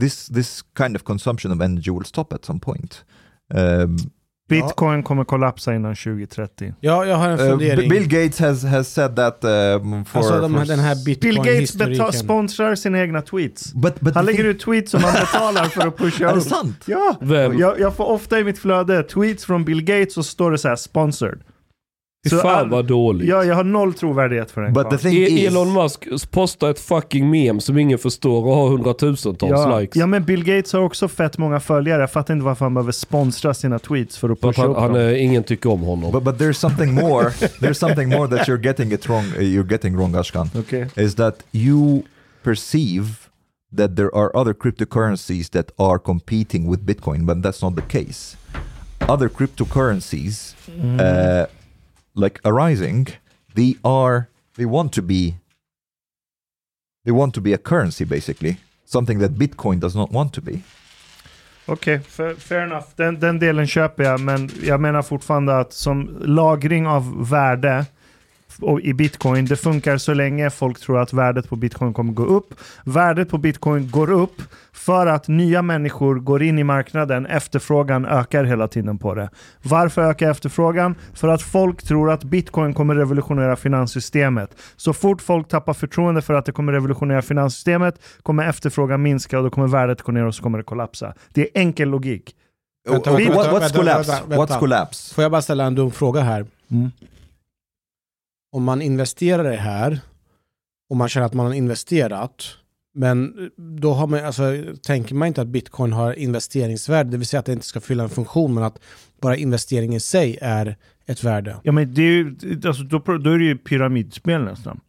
this this kind of consumption of energy will stop at some point um, Bitcoin kommer kollapsa innan 2030. Ja, jag har en uh, fundering. Bill Gates has has said that um, for, alltså de, for den här Bill Gates sponsrar sina egna tweets. But, but Han lägger ut tweets som han betalar för att pusha [LAUGHS] Är det upp. sant? Ja! Jag, jag får ofta i mitt flöde tweets från Bill Gates och står det så här sponsored. Fy Så fan all- vad dåligt. Ja, jag har noll trovärdighet för den But the karln. thing E- is, Elon Musk postar ett fucking mem som ingen förstår och har hundratusentals Ja. likes. ja, men Bill Gates har också fett många följare. Jag fattar inte varför han behöver sponsra sina tweets för att pusha han, upp han dem. är, ingen tycker om honom. but, but there's something more. there's something more that you're getting it wrong. uh, You're getting wrong, Ashkan. Okej. Is that you perceive that there are other cryptocurrencies that are competing with Bitcoin, but that's not the case. Other cryptocurrencies, uh, like arising, they are they want to be they want to be a currency basically, something that Bitcoin does not want to be. Okej, fair, fair enough. Den, den delen köper jag, men jag menar fortfarande att som lagring av värde i bitcoin, det funkar så länge folk tror att värdet på bitcoin kommer gå upp. Värdet på bitcoin går upp för att nya människor går in i marknaden. Efterfrågan ökar hela tiden på det. Varför ökar efterfrågan? För att folk tror att bitcoin kommer revolutionera finanssystemet. Så fort folk tappar förtroende för att det kommer revolutionera finanssystemet kommer efterfrågan minska och då kommer värdet gå ner och så kommer det kollapsa. Det är enkel logik. Vänta, What- vänta, what's vänta, collapse? vänta, vänta. What's collapse? Får jag bara ställa en dum fråga här? Mm. Om man investerar det här och man känner att man har investerat men då har man, alltså, tänker man inte att bitcoin har investeringsvärde, det vill säga att det inte ska fylla en funktion men att bara investeringen i sig är ett värde. Ja, men det är ju, alltså, då, då är det ju pyramidspel nästan.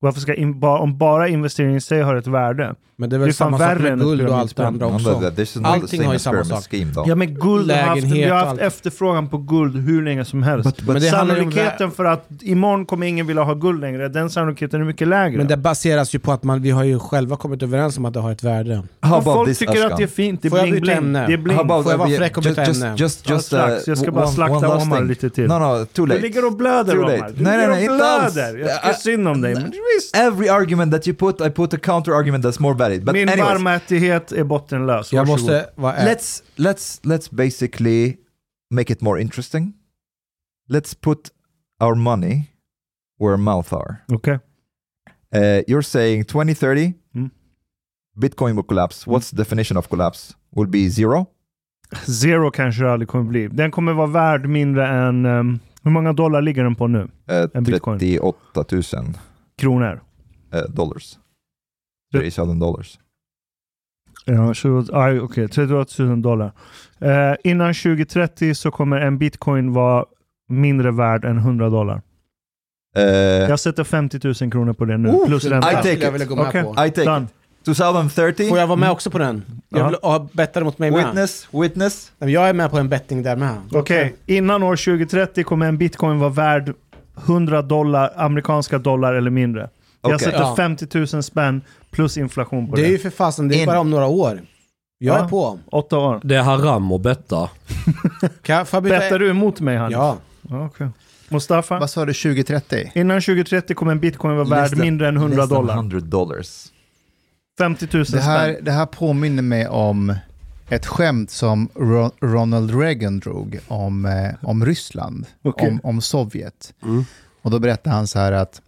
Varför ska in, ba, om bara investeringen i sig har ett värde? Men det är Det väl är fan samma sak med guld och allt det andra No, också. but this is not the Allting same har ju samma sak. Ja men guld har haft, Lägenhet vi har haft efterfrågan på guld hur länge som helst. But- but- Men det Sannolikheten för att imorgon kommer ingen vilja ha guld längre, den sannolikheten är mycket lägre. Men det baseras ju på att man, vi har ju själva kommit överens om att det har ett värde. How folk this, tycker Ashkan? att det är fint, det är Får jag bling byta bling. ämne? Det är bling. Får jag vara uh, fräck och byta ämne? just, just, strax. Jag ska uh, bara slakta Omar lite till. No, no, too Du late. ligger och blöder Too Omar. late. Du Nej, ligger nej, och blöder. Jag Ja, tycker synd om dig. Visst. Every argument that you put, I put a counter argument that's more valid. But Min anyways, barmhärtighet är bottenlös. Jag Varsågod. måste vara let's let's let's basically make it more interesting. Let's put our money where our mouth are. Okej. Uh, you're saying 2030, Mm. Bitcoin will collapse. What's the definition of collapse? Will be zero? Zero kanske det aldrig kommer bli. Den kommer vara värd mindre än... ehm, hur många dollar ligger den på nu? Uh, En bitcoin. 38 000 Kronor? uh, dollars. Det- 30 000 dollars. Ja, 20, ah, okej. 38 000 dollar. Eh, innan 2030 så kommer en bitcoin vara mindre värd än 100 dollar. Uh, Jag sätter 50 000 kronor på det nu. Oh, plus I ränta. take jag it. ville gå med Okej. på. I take Done. it. 2030. Får jag vara med också på den? Jag Ja. vill ha bettare mot mig med. Witness, witness. Nej, men Jag är med på en betting där med. Okej, innan år 2030 kommer en bitcoin vara värd 100 dollar, amerikanska dollar eller mindre. Jag Okej. sätter Ja. 50 000 spänn plus inflation på Det det. är ju för fasen, det är In. bara om några år. Jag Ja. är på. Åtta år. Det är haram att betta. [LAUGHS] Jag, jag? Bettar du emot mig Hanif? Ja. okej. Mustafa? Vad sa du, 2030? Innan 2030 kommer en bitcoin vara värd mindre än 100 less than dollar. 100 dollars. 50 000 Det här, spänn. det här påminner mig om ett skämt som Ro- Ronald Reagan drog om, eh, om Ryssland, Okej. om, om Sovjet. Mm. Och då berättade han så här att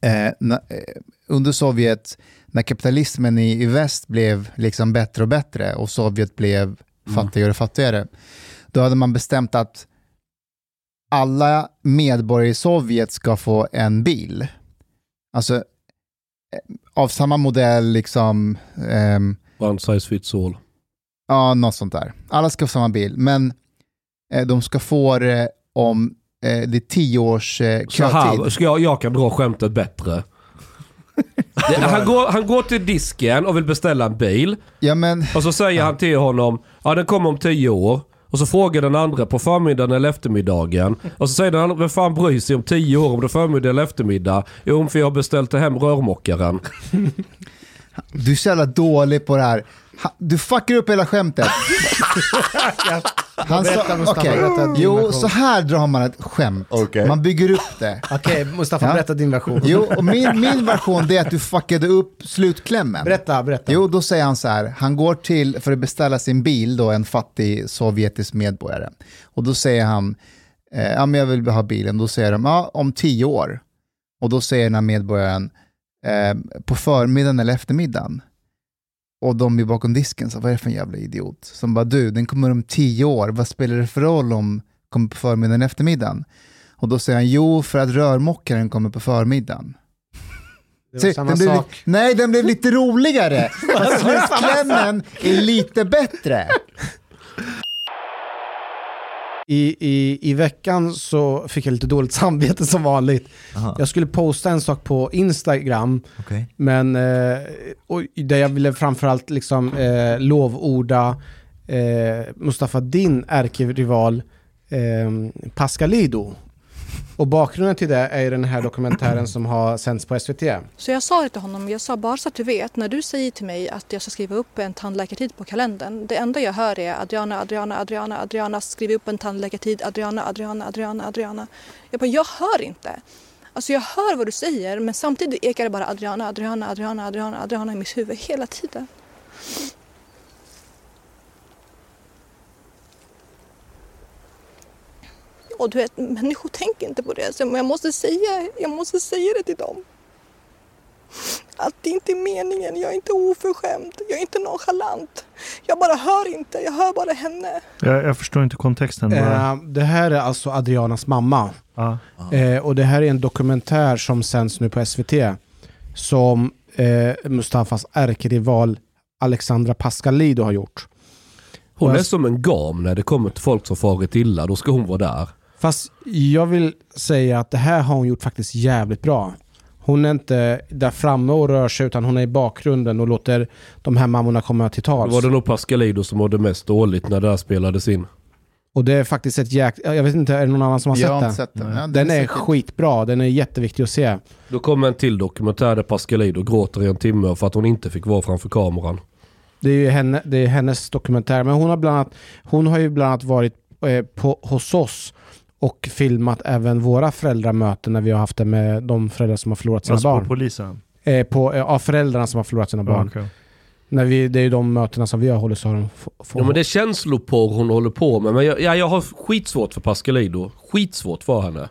eh, na, eh, under Sovjet, när kapitalismen i, i väst blev liksom bättre och bättre och Sovjet blev fattigare och fattigare, då hade man bestämt att alla medborgare i Sovjet ska få en bil. Alltså eh, av samma modell, liksom, ehm, One size fits all. ja, något sånt där. Alla ska få samma bil, men eh, de ska få det om eh, det är tio års eh, Så här, kötid. ska jag, jag kan dra skämtet bättre. [LAUGHS] Det, han, går, han går till disken och vill beställa en bil. Ja, men, Och så säger han till honom, ja den kommer om tio år. Och så frågar den andra på förmiddagen eller eftermiddagen. Och så säger den andra, vem fan bryr sig om tio år om det är förmiddag eller eftermiddag? Jo, för jag har beställt hem rörmokaren. [LAUGHS] du är så jävla dålig på det här. Du fuckar upp hela skämtet. Han sa, din Jo, så här drar man ett skämt. Okej. Man bygger upp det. Okej, Mustafa, Ja. berätta din version. Jo, och min, min version det är att du fuckade upp slutklämmen. Berätta, berätta. Jo, då säger han så här, han går till, för att beställa sin bil, då, en fattig sovjetisk medborgare. Och då säger han, eh, ja men jag vill ha bilen. Då säger de, ja om tio år. Och då säger den här medborgaren, eh, på förmiddagen eller eftermiddagen. Och de är bakom disken, så vad är det för en jävla idiot? Som bara, du, den kommer om tio år, vad spelar det för roll om kommer på förmiddagen eller eftermiddagen? Och då säger han, jo för att rörmokaren kommer på förmiddagen. [LAUGHS] det var samma den blev, sak. nej, den blev lite roligare. [LAUGHS] Fast slutklämmen är lite bättre. I, i, I veckan så fick jag lite dåligt [LAUGHS] samvete som vanligt. Aha, Jag skulle posta en sak på Instagram, okej. men eh, och där jag ville framförallt liksom eh, lovorda eh, Mustafa din ärkerival eh, Pascalido. Och bakgrunden till det är ju den här dokumentären som har sänts på SVT. Så jag sa det till honom, jag sa bara så att du vet, när du säger till mig att jag ska skriva upp en tandläkartid på kalendern, det enda jag hör är Adriana, Adriana, Adriana, Adriana, skriv upp en tandläkartid, Adriana, Adriana, Adriana, Adriana. Jag bara, jag hör inte. Alltså jag hör vad du säger men samtidigt ekar det bara Adriana, Adriana, Adriana, Adriana, Adriana i mitt huvud hela tiden. Och du vet, människor tänker inte på det. Så jag måste säga, jag måste säga det till dem. Att det inte är meningen, jag är inte oförskämd, jag är inte nonchalant. Jag bara hör inte, jag hör bara henne. Jag, jag förstår inte kontexten. Eh, det här är alltså Adrianas mamma. Ja. Eh, och det här är en dokumentär som sänds nu på SVT. Som eh, Mustafas ärkerival Alexandra Pascalido har gjort. Hon är som en gam när det kommer till folk som farit illa. Då ska hon vara där. Fast jag vill säga att det här har hon gjort faktiskt jävligt bra. Hon är inte där framme och rör sig utan hon är i bakgrunden och låter de här mammorna komma till tals. var det nog Pascalido som mådde mest dåligt när det här spelades in. Och det är faktiskt ett jäk... Jag vet inte, är det någon annan som har Jag har sett inte den? sett den. Ja, den Den är säkert- skitbra, den är jätteviktig att se. Då kommer en till dokumentär där Pascalido gråter i en timme för att hon inte fick vara framför kameran. Det är ju henne, det är hennes dokumentär. Men hon har, bland annat, hon har ju bland annat varit eh, på, hos oss och filmat även våra föräldramöten när vi har haft det med de föräldrar som har förlorat sina Alltså på barn. polisen? eh, på, eh, av föräldrarna som har förlorat sina barn. Okej. När vi, det är ju de mötena som vi har hållit så har de Ja men det är känsloporr hon håller på med. Men jag, ja, jag har skitsvårt för Pascalido. Skitsvårt för henne.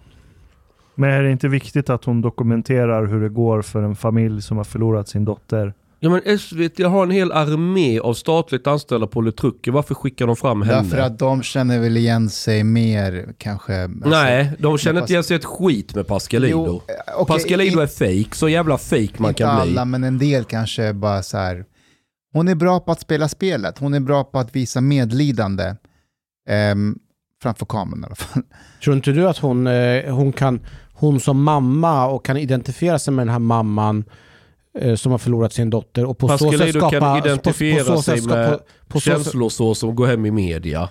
Men är det inte viktigt att hon dokumenterar hur det går för en familj som har förlorat sin dotter? Ja men SVT har en hel armé av statligt anställda politruker. Varför skickar de fram henne? Därför att de känner väl igen sig mer kanske. alltså- Nej, de känner inte igen sig ett skit med Pascalido. Jo, eh, okej, Pascalido i- är fake, så jävla fake man inte kan alla, bli. men en del kanske bara så här. Hon är bra på att spela spelet. Hon är bra på att visa medlidande. ehm, framför kameran i alla fall. Tror inte du att hon, eh, hon kan, hon som mamma och kan identifiera sig med den här mamman som har förlorat sin dotter och på så sätt skapa... kan på- identifiera på så sig sätt skapa- med på Känslor så som går hem i media.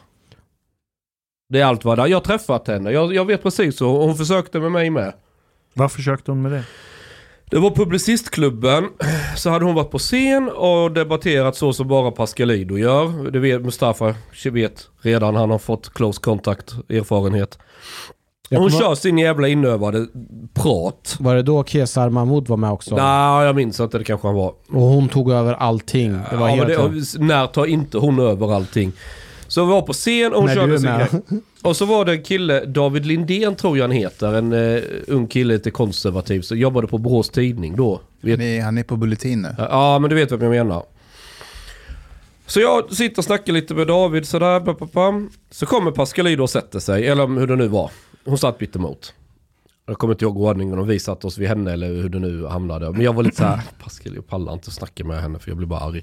Det är allt vad det är. Jag har träffat henne. Jag, jag vet precis så. Hon försökte med mig med. Vad försökte hon med det? Det var Publicistklubben. Så hade hon varit på scen och debatterat så som bara Pascalido gör. Det vet Mustafa vet redan. Han har fått close contact erfarenhet. Jag Hon kommer- kör sin jävla inövade prat. Var det då Kesar Mahmoud var med också? Nej, jag minns inte. Det kanske han var. Och hon tog över allting. Det var ja, men helt... det, när tar inte hon över allting? Så vi var på scen och hon du körde sin med. grej. Och så var det en kille, David Lindén tror jag han heter, en uh, ung kille, lite konservativ, så jobbade på Borås Tidning då. Vet, Nej, han är på Bulletin nu. Ja, men du vet vad jag menar. Så jag sitter och snackar lite med David sådär. Så kommer Pascalido och sätter sig, eller hur det nu var. Hon satt mitt emot. Jag kommer inte ihåg ordningen om vi satt oss vid henne eller hur det nu hamnade. Men jag var lite såhär, [LAUGHS] jag pallar inte att snacka med henne för jag blir bara arg.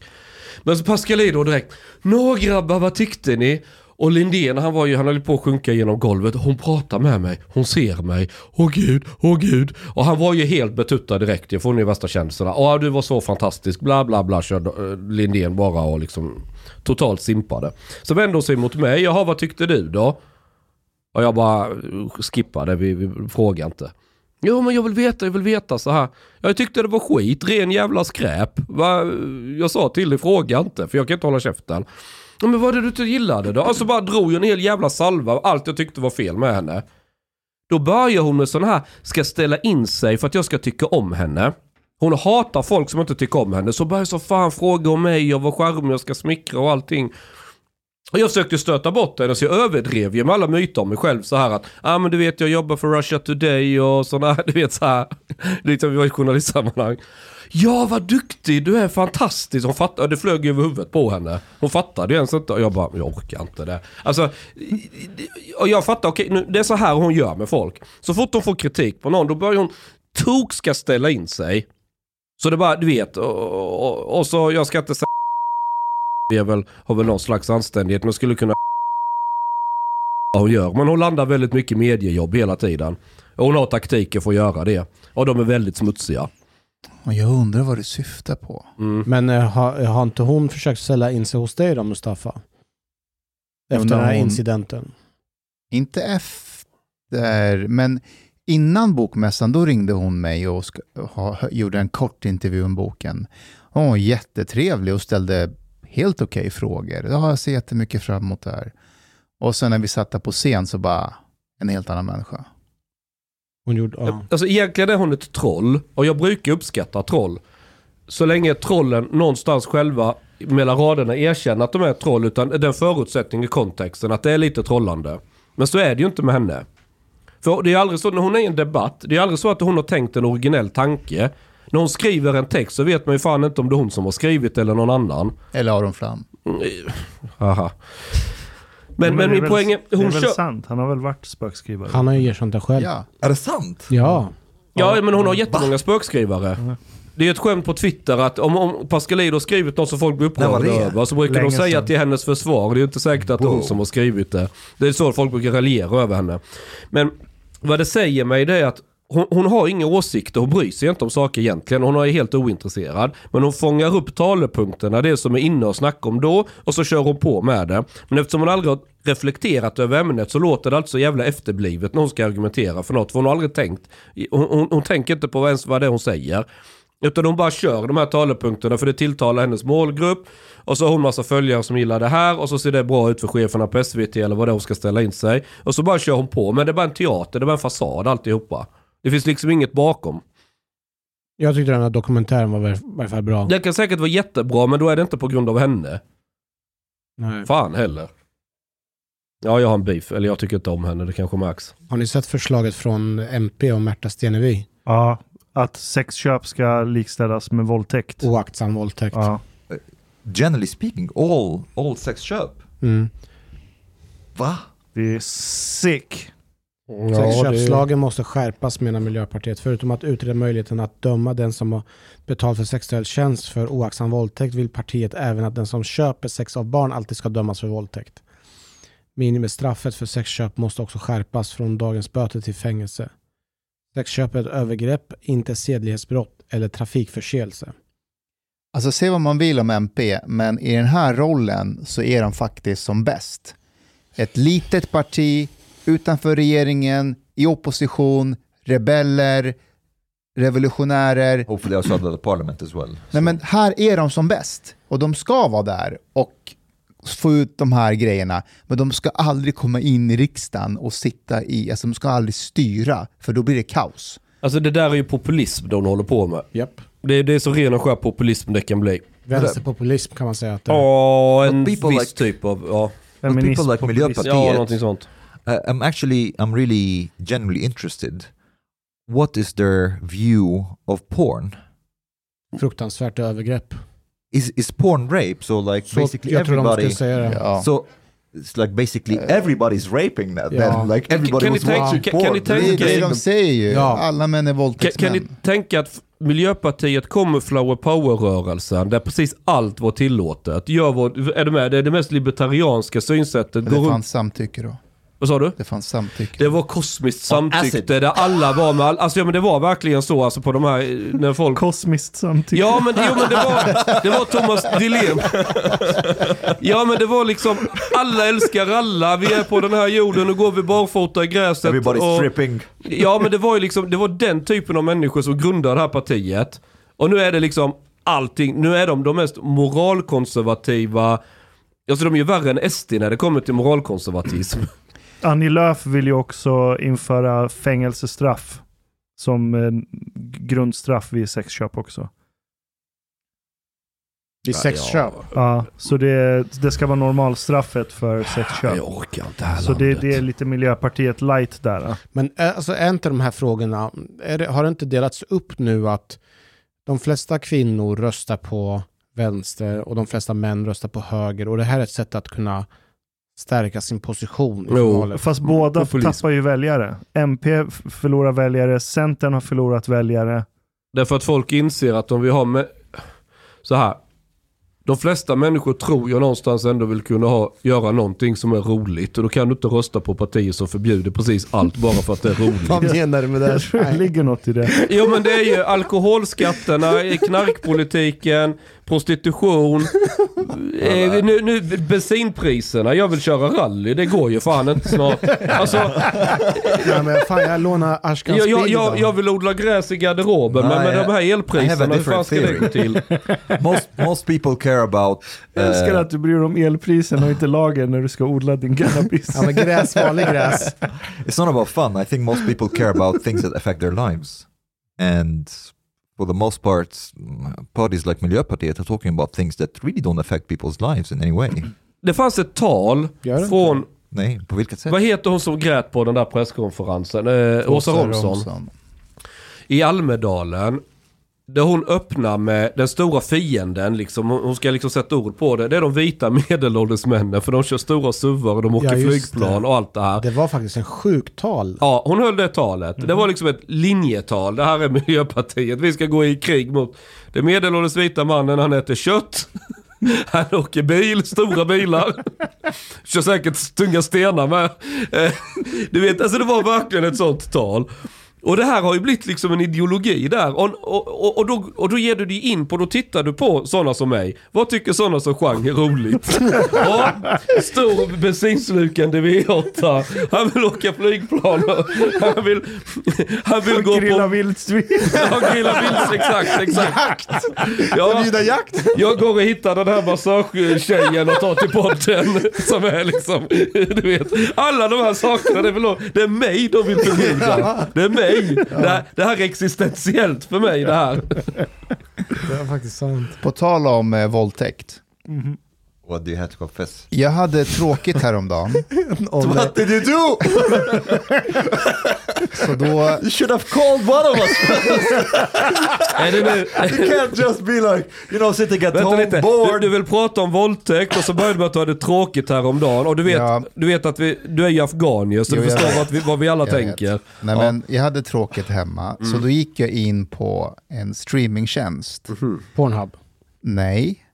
Men så Pascal då direkt, Nå grabbar vad tyckte ni? Och Lindén han var ju, han höll på att sjunka genom golvet. Hon pratar med mig, hon ser mig. Åh gud, åh gud. Och han var ju helt betuttad direkt. Jag får ju värsta kändisarna. Ja, du var så fantastisk, bla bla bla. Körde eh, Lindén bara och liksom totalt simpade. Så vände hon sig mot mig. Jaha vad tyckte du då? Och jag bara skippade, vi, vi frågade inte. Jo men jag vill veta, jag vill veta så här. Jag tyckte det var skit, ren jävla skräp. Va? Jag sa till dig, fråga inte för jag kan inte hålla käften. Men vad är det du inte gillade då? Alltså bara drog jag en hel jävla salva av allt jag tyckte var fel med henne. Då börjar hon med sån här, ska ställa in sig för att jag ska tycka om henne. Hon hatar folk som inte tycker om henne. Så börjar så fan fråga om mig och vad charmig jag ska smickra och allting. Och jag försökte stöta bort henne så jag överdrev ju med alla myter om mig själv så här att Ja ah, men du vet jag jobbar för Russia Today och sådana [LAUGHS] du vet så här. Liksom vi var i journalistsammanhang. Ja vad duktig, du är fantastisk. Hon fattade, det flög över huvudet på henne. Hon fattade ju ens inte och jag bara, jag orkar inte det. Alltså, och jag fattar, okej nu, det är så här hon gör med folk. Så fort hon får kritik på någon då börjar hon tok ska ställa in sig. Så det bara, du vet, och, och, och så, jag ska inte säga är väl, har väl någon slags anständighet, men skulle kunna vad hon gör. Men hon landar väldigt mycket mediejobb hela tiden. Och hon har taktiker för att göra det. Och de är väldigt smutsiga. Och jag undrar vad du syftar på. Mm. Men eh, har, har inte hon försökt ställa in sig hos dig då, Mustafa? Efter den här hon- incidenten. Inte efter, men innan bokmässan då ringde hon mig och ska, ha, gjorde en kort intervju om boken. Hon var jättetrevlig och ställde helt okej frågor. Ja, jag ser jättemycket fram emot det här. Och sen när vi satt där på scen så bara en helt annan människa. Hon gjorde, ja. Alltså egentligen är hon ett troll. Och jag brukar uppskatta troll. Så länge trollen någonstans själva mellan raderna erkänner att de är ett troll. Utan den förutsättningen i kontexten att det är lite trollande. Men så är det ju inte med henne. För det är aldrig så när hon är i en debatt. Det är aldrig så att hon har tänkt en originell tanke. När hon skriver en text så vet man ju fan inte om det är hon som har skrivit eller någon annan. Eller Aron Flam. Haha. Men, men, det är min poäng är, Det är hon väl kör... sant, han har väl varit spökskrivare. Han har ju erkänt det själv. Ja. Är det sant? Ja. Ja, men hon har jättemånga spökskrivare. Det är ett skämt på Twitter att om, om Pascalido har skrivit något som folk blir upprörda över så brukar Länge de säga sedan. till hennes försvar. Det är inte säkert att det är hon som har skrivit det. Det är så folk brukar raljera över henne. Men vad det säger mig det är att hon, hon har inga åsikter, hon bryr sig inte om saker egentligen. Hon är helt ointresserad. Men hon fångar upp talepunkterna, det som är inne och snackar om då. Och så kör hon på med det. Men eftersom hon aldrig har reflekterat över ämnet så låter det alltså jävla efterblivet när hon ska argumentera för något. För hon har aldrig tänkt. Hon, hon, hon tänker inte på ens vad det är hon säger. Utan hon bara kör de här talepunkterna för det tilltalar hennes målgrupp. Och så har hon massa följare som gillar det här och så ser det bra ut för cheferna på SVT eller vad det är hon ska ställa in sig. Och så bara kör hon på. Men det är bara en teater, det är bara en fasad alltihopa. Det finns liksom inget bakom. Jag tyckte den här dokumentären var i varje fall bra. Det kan säkert vara jättebra men då är det inte på grund av henne. Nej. Fan heller. Ja, jag har en beef. Eller jag tycker inte om henne, det kanske märks. Har ni sett förslaget från MP och Märta Stenevi? Ja, att sexköp ska likställas med våldtäkt. Oaktsam våldtäkt. Ja. Generally speaking, all, all sexköp. Mm. Va? Det är sick. Sexköpslagen måste skärpas menar Miljöpartiet. Förutom att utreda möjligheten att döma den som har betalt för sexuell tjänst för oaktsam våldtäkt vill partiet även att den som köper sex av barn alltid ska dömas för våldtäkt. Minimistraffet för sexköp måste också skärpas från dagens böter till fängelse. Sexköp är ett övergrepp, inte sedlighetsbrott eller trafikförseelse. Alltså se vad man vill om MP, men i den här rollen så är de faktiskt som bäst. Ett litet parti, utanför regeringen, i opposition, rebeller, revolutionärer. Hopefully outside of the parliament as well. Nej men här är de som bäst och de ska vara där och få ut de här grejerna. Men de ska aldrig komma in i riksdagen och sitta i, alltså de ska aldrig styra för då blir det kaos. Alltså det där är ju populism de håller på med. Japp. Det, det är så ren och skär populism det kan bli. Vänsterpopulism kan man säga att det är. Ja, en viss like- typ av, ja. Feminism, people like. Miljöpartiet. Ja, någonting sånt. Uh, I'm actually, I'm really genuinely interested. What is their view of porn? Fruktansvärt övergrepp. Is is porn rape? So like Så basically jag tror de everybody. skulle säga det. Ja. So it's like basically everybody's raping that. Ja. Then like everybody Kan ni was tänka- watching kan- porn. kan ni Det är tänka det de säger ju. Ja. Alla män är Kan, våldtäktsmän. kan ni tänka att Miljöpartiet kommer flower power-rörelsen där precis allt var tillåtet. Gör vad, är du med? Det är det mest libertarianska synsättet. Men det fanns samtycke då. Vad sa du? Det fanns samtycke. Det var kosmiskt samtycke där alla var med all, Alltså ja men det var verkligen så alltså på de här, när folk... Kosmiskt samtycke. Ja men, jo, men det, var, det var Thomas Dilén. ja men det var liksom, alla älskar alla, vi är på den här jorden, nu går vi barfota i gräset. Everybody's och- stripping. Ja men det var ju liksom, det var den typen av människor som grundade det här partiet. Och nu är det liksom allting, nu är de de mest moralkonservativa, alltså de är ju värre än SD när det kommer till moralkonservatism. Annie Lööf vill ju också införa fängelsestraff som eh, grundstraff vid sexköp också. Vid sexköp. Ja, så det, det ska vara normalstraffet för sexköp. Jag orkar inte det här Så det, landet. det är lite Miljöpartiet light där. ja. Men är, alltså, är inte de här frågorna, är det, har det inte delats upp nu att de flesta kvinnor röstar på vänster och de flesta män röstar på höger och det här är ett sätt att kunna stärka sin position i Jo. valet. Fast båda tappar ju väljare. MP förlorar väljare, Centern har förlorat väljare. Därför att folk inser att om vi har med... Så här. De flesta människor tror jag någonstans ändå vill kunna ha, göra någonting som är roligt. Och då kan du inte rösta på partier som förbjuder precis allt bara för att det är roligt. [LAUGHS] Vad menar du med det? Jag tror det ligger något i det. Jo men det är ju alkoholskatterna, knarkpolitiken, prostitution, [LAUGHS] eh, nu, nu bensinpriserna. Jag vill köra rally, det går ju fan inte snart. Alltså, [LAUGHS] Nej, men fan, jag lånar Ashkans jag, jag, jag, jag vill odla gräs i garderoben, men med de här elpriserna, hur fan ska det gå till? [LAUGHS] most most people care about. Jag älskar uh, att du bryr dig om elprisen och inte lagen när du ska odla din cannabis. Ja men gräs, vanlig gräs. it's not about fun. I think most people care about things that affect their lives, and for the most part, parties like Miljöpartiet are talking about things that really don't affect people's lives in any way. Det fanns ett tal från, Nej, på vilket sätt? vad heter hon som grät på den där presskonferensen? Eh, Åsa Romson. i Almedalen. Där hon öppnar med den stora fienden, liksom, hon ska liksom sätta ord på det. Det är de vita [LAUGHS] medelålders männen för de kör stora suvar och de åker Ja, flygplan det. och allt det här. Det var faktiskt en sjukt tal. Ja, hon höll det talet. Det var liksom ett linjetal. Det här är [LAUGHS] Miljöpartiet. Vi ska gå i krig mot den medelålders vita mannen. Han äter kött. [LAUGHS] Han åker bil, stora bilar. Kör säkert tunga stenar med. Eh, Du vet, alltså det var verkligen ett sånt tal. Och det här har ju blivit liksom en ideologi där. Och, och, och, och, då, och då ger du dig in på, då tittar du på sådana som mig. Vad tycker sådana som Chang är roligt? [LAUGHS] Ja, stor bensinslukande V8. Han vill åka flygplan. och Han vill, han vill gå Grilla på... vildsvin. [LAUGHS] Ja, grilla vilt, exakt, exakt. Ja, Förbjuda jakt! jag går och hittar den här massagetjejen och tar till podden. Som är liksom, du vet. Alla de här sakerna, det är, väl, det är mig de vill förbjuda. [LAUGHS] Det är mig. [LAUGHS] Det, här, det här är existentiellt för mig det här. [LAUGHS] Det var faktiskt sant. På tal om eh, våldtäkt. What do you have to confess? Jag hade tråkigt häromdagen. [LAUGHS] What did you do? [LAUGHS] Så då, You should have called one of us. [LAUGHS] You can't just be like, you know, sitting at Vänta home lite, du, bored. du vill prata om våldtäkt och så började du med att du hade tråkigt häromdagen. Och du vet, Ja. du vet att vi, du är ju afghanier så Jo, du förstår vet. vad vi, vad vi alla Jag vet. tänker. nej Ja. men, jag hade tråkigt hemma, så då gick jag in på en streamingtjänst. Pornhub. Nej.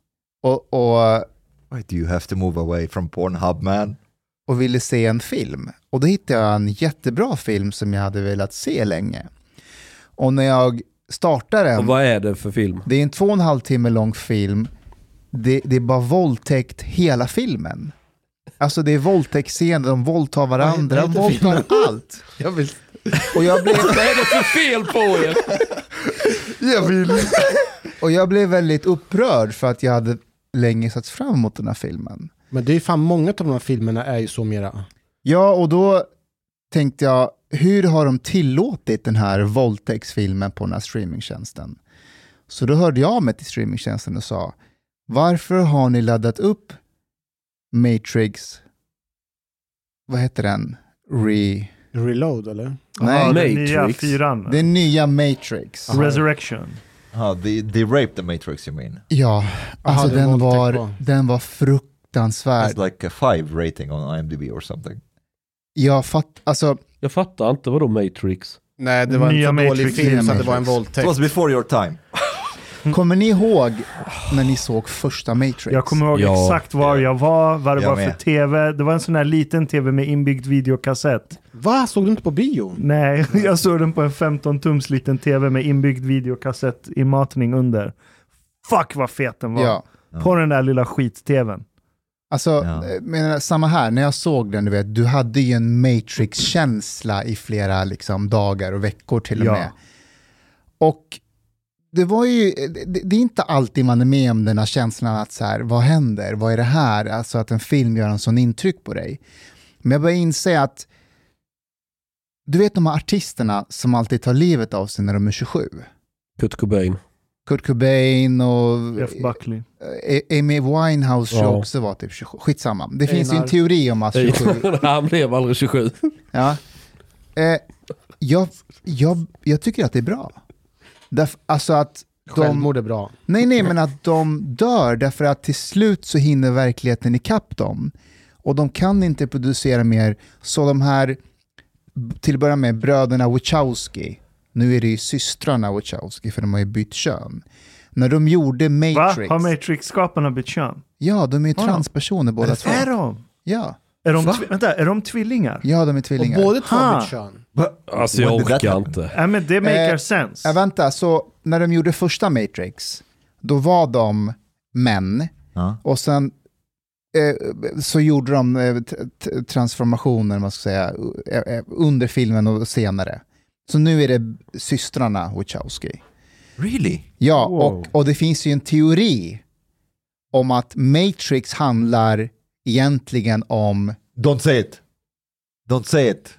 Och, och, Why do you have to move away from Pornhub, man? och ville se en film. Och då hittade jag en jättebra film som jag hade velat se länge. Och när jag startar Och den, vad är det för film? det är en två och en halv timme lång film, det, det är bara våldtäkt hela filmen. Alltså det är våldtäktsscener, de våldtar varandra, de våldtar allt. Jag vill... Och jag blev, [LAUGHS] Vad är det för fel på er? Jag vill. och jag blev väldigt upprörd för att jag hade länge sett fram emot den här filmen. Men det är fan många av de här filmerna är ju så mera. Ja, och då tänkte jag, hur har de tillåtit den här våldtäktsfilmen på den här streamingtjänsten? Så då hörde jag mig till streamingtjänsten och sa, varför har ni laddat upp Matrix vad heter den? Re... Reload eller? Nej, den Matrix. nya fyran. den nya Matrix. Resurrection. Ah, they, they raped the Matrix you mean? Ja, alltså det är den våldtäkt var, på. den var fruktansvärd. It's like a five rating on IMDb or something. Jag fatt, alltså, Jag fattar inte, vadå Matrix? Nej, det var Nya en för dålig Matrix, film så att det var en Matrix. It våldtäkt. was before your time. [LAUGHS] kommer ni ihåg när ni såg första Matrix? Jag kommer ihåg Ja. exakt var jag var, vad det Jag var för med. tv. Det var en sån här liten tv med inbyggd videokassett. Va? Såg du inte på bio? Nej, [LAUGHS] jag såg den på en 15-tums liten tv med inbyggd videokassett i matning under. Fuck vad fet den var. Ja. På den där lilla skit-tvn. Alltså, Ja. eh, men samma här, när jag såg den, du vet, du hade ju en Matrix-känsla i flera liksom, dagar och veckor till och Ja. med. Och det var ju, det, det är inte alltid man är med om den här känslan att så här, vad händer, vad är det här? Alltså att en film gör en sån intryck på dig. Men jag börjar inse att, du vet de här artisterna som alltid tar livet av sig när de är 27? Kurt Cobain. Kurt Cobain och Jeff Buckley. eh, Amy Winehouse Ja. också var typ 27. Skitsamma. Det finns ju en Einar. teori om att 27... [LAUGHS] Han blev aldrig 27. ja. eh, jag, jag, jag tycker att det är bra. Därf, alltså att de, Självmord är bra. nej, nej, men att de dör därför att till slut så hinner verkligheten ikapp dem. Och de kan inte producera mer, så de här, till att börja med, bröderna Wachowski, nu är det ju systrarna Wachowski för de har ju bytt kön. När de gjorde Va? Matrix, Har Matrix-skaparna bytt kön? ja de är ju transpersoner båda två. Är de? Ja, Är de, Va? vänta, är de tvillingar? ja, de är Och tvillingar. båda två Ha. har bytt kön. Alltså jag orkar inte. Nej men det makar Eh, sense. Ja, vänta, så när de gjorde första Matrix, då var de män Ja. och sen eh, så gjorde de eh, transformationer, man ska säga, eh, eh, under filmen och senare. Så nu är det systrarna Wachowski. Really? Ja, Wow. och, och det finns ju en teori om att Matrix handlar egentligen om Don't say it. Don't say it.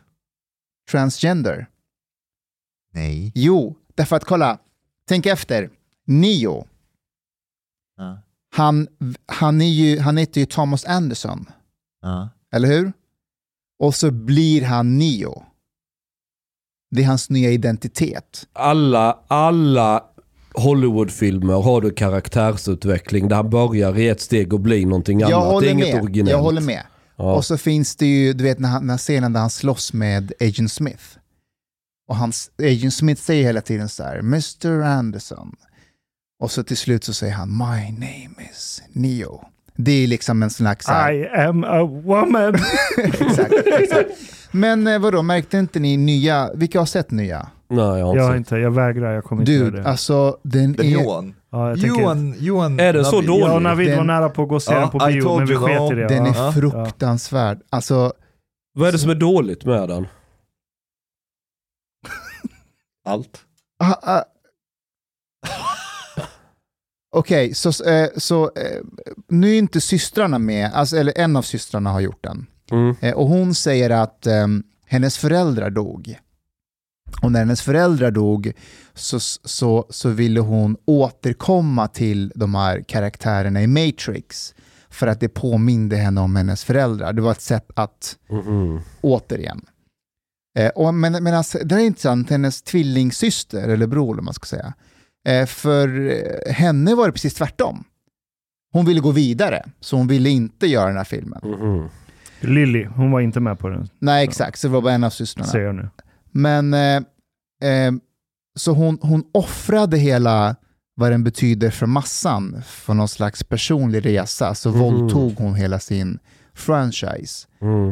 Transgender. Nej. Jo, därför att kolla, tänk efter. Neo, Ja. han, han, är ju, han heter ju Thomas Anderson, Ja. eller hur? Och så blir han Neo. Det är hans nya identitet. Alla, alla Hollywoodfilmer har du karaktärsutveckling där han börjar i ett steg och blir någonting Jag annat. Det är inget med. originellt. jag håller med. Ja. Och så finns det ju, du vet när, han, när scenen där han slåss med Agent Smith. Och hans, Agent Smith säger hela tiden så här, Mr. Anderson. Och så till slut så säger han, My name is Neo. Det är liksom en slags... Så här, I am a woman. [LAUGHS] exakt, exakt. Men eh, vadå, märkte inte ni nya, vilka har sett nya? Nej, jag har inte jag har sett. inte, jag vägrar, jag kommer inte göra Dude, det. alltså den new är... one. Ja, Johan, Johan... Är det så Navid. dåligt? och Navid var nära på att gå och se Ja, den på bio, men vi sket no. i det. Den är ja. fruktansvärd. Alltså, Vad är det som är dåligt med den? [LAUGHS] Allt. ah, ah. [LAUGHS] Okej, så, eh, så eh, nu är inte systrarna med, alltså, eller en av systrarna har gjort den. Mm. Eh, och hon säger att eh, hennes föräldrar dog. Och när hennes föräldrar dog så, så, så ville hon återkomma till de här karaktärerna i Matrix. För att det påminde henne om hennes föräldrar. Det var ett sätt att Mhm. återigen. Eh, och, men men alltså, det är intressant, hennes tvillingsyster, eller bror eller vad man ska säga. Eh, för eh, henne var det precis tvärtom. Hon ville gå vidare, så hon ville inte göra den här filmen. Mhm. Lily, hon var inte med på den, Nej, exakt, så det var bara en av systrarna. säger jag nu. Men eh, eh, så hon, hon offrade hela vad den betyder för massan för någon slags personlig resa. Så Mhm. våldtog hon hela sin franchise. Mm.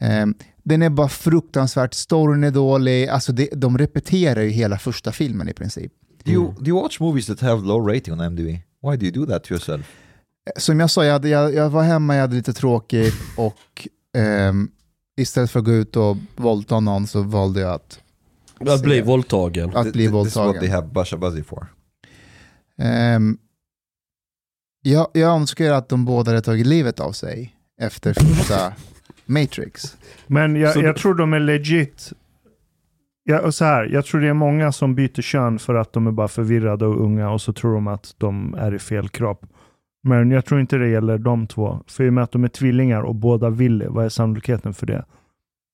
Eh, den är bara fruktansvärt, storyn är dålig, alltså det, de repeterar ju hela första filmen i princip. Do you, do you watch movies that have low rating on IMDb? Why do you do that to yourself? Eh, Som jag sa, jag, hade, jag, jag var hemma, jag hade lite tråkigt [LAUGHS] och ehm, istället för att gå ut och våldta någon så valde jag att, Att bli våldtagen. att bli Th- This is what våldtagen. they have Basha Buzzy for. Ehm, jag, jag önskar att de båda hade tagit livet av sig efter första [LAUGHS] Matrix. Men jag, jag tror de är legit. Ja, och så här, jag tror det är många som byter kön för att de är bara förvirrade och unga och så tror de att de är i fel kropp. Men jag tror inte det gäller de två. För i och med att de är tvillingar och båda vill vad är sannolikheten för det?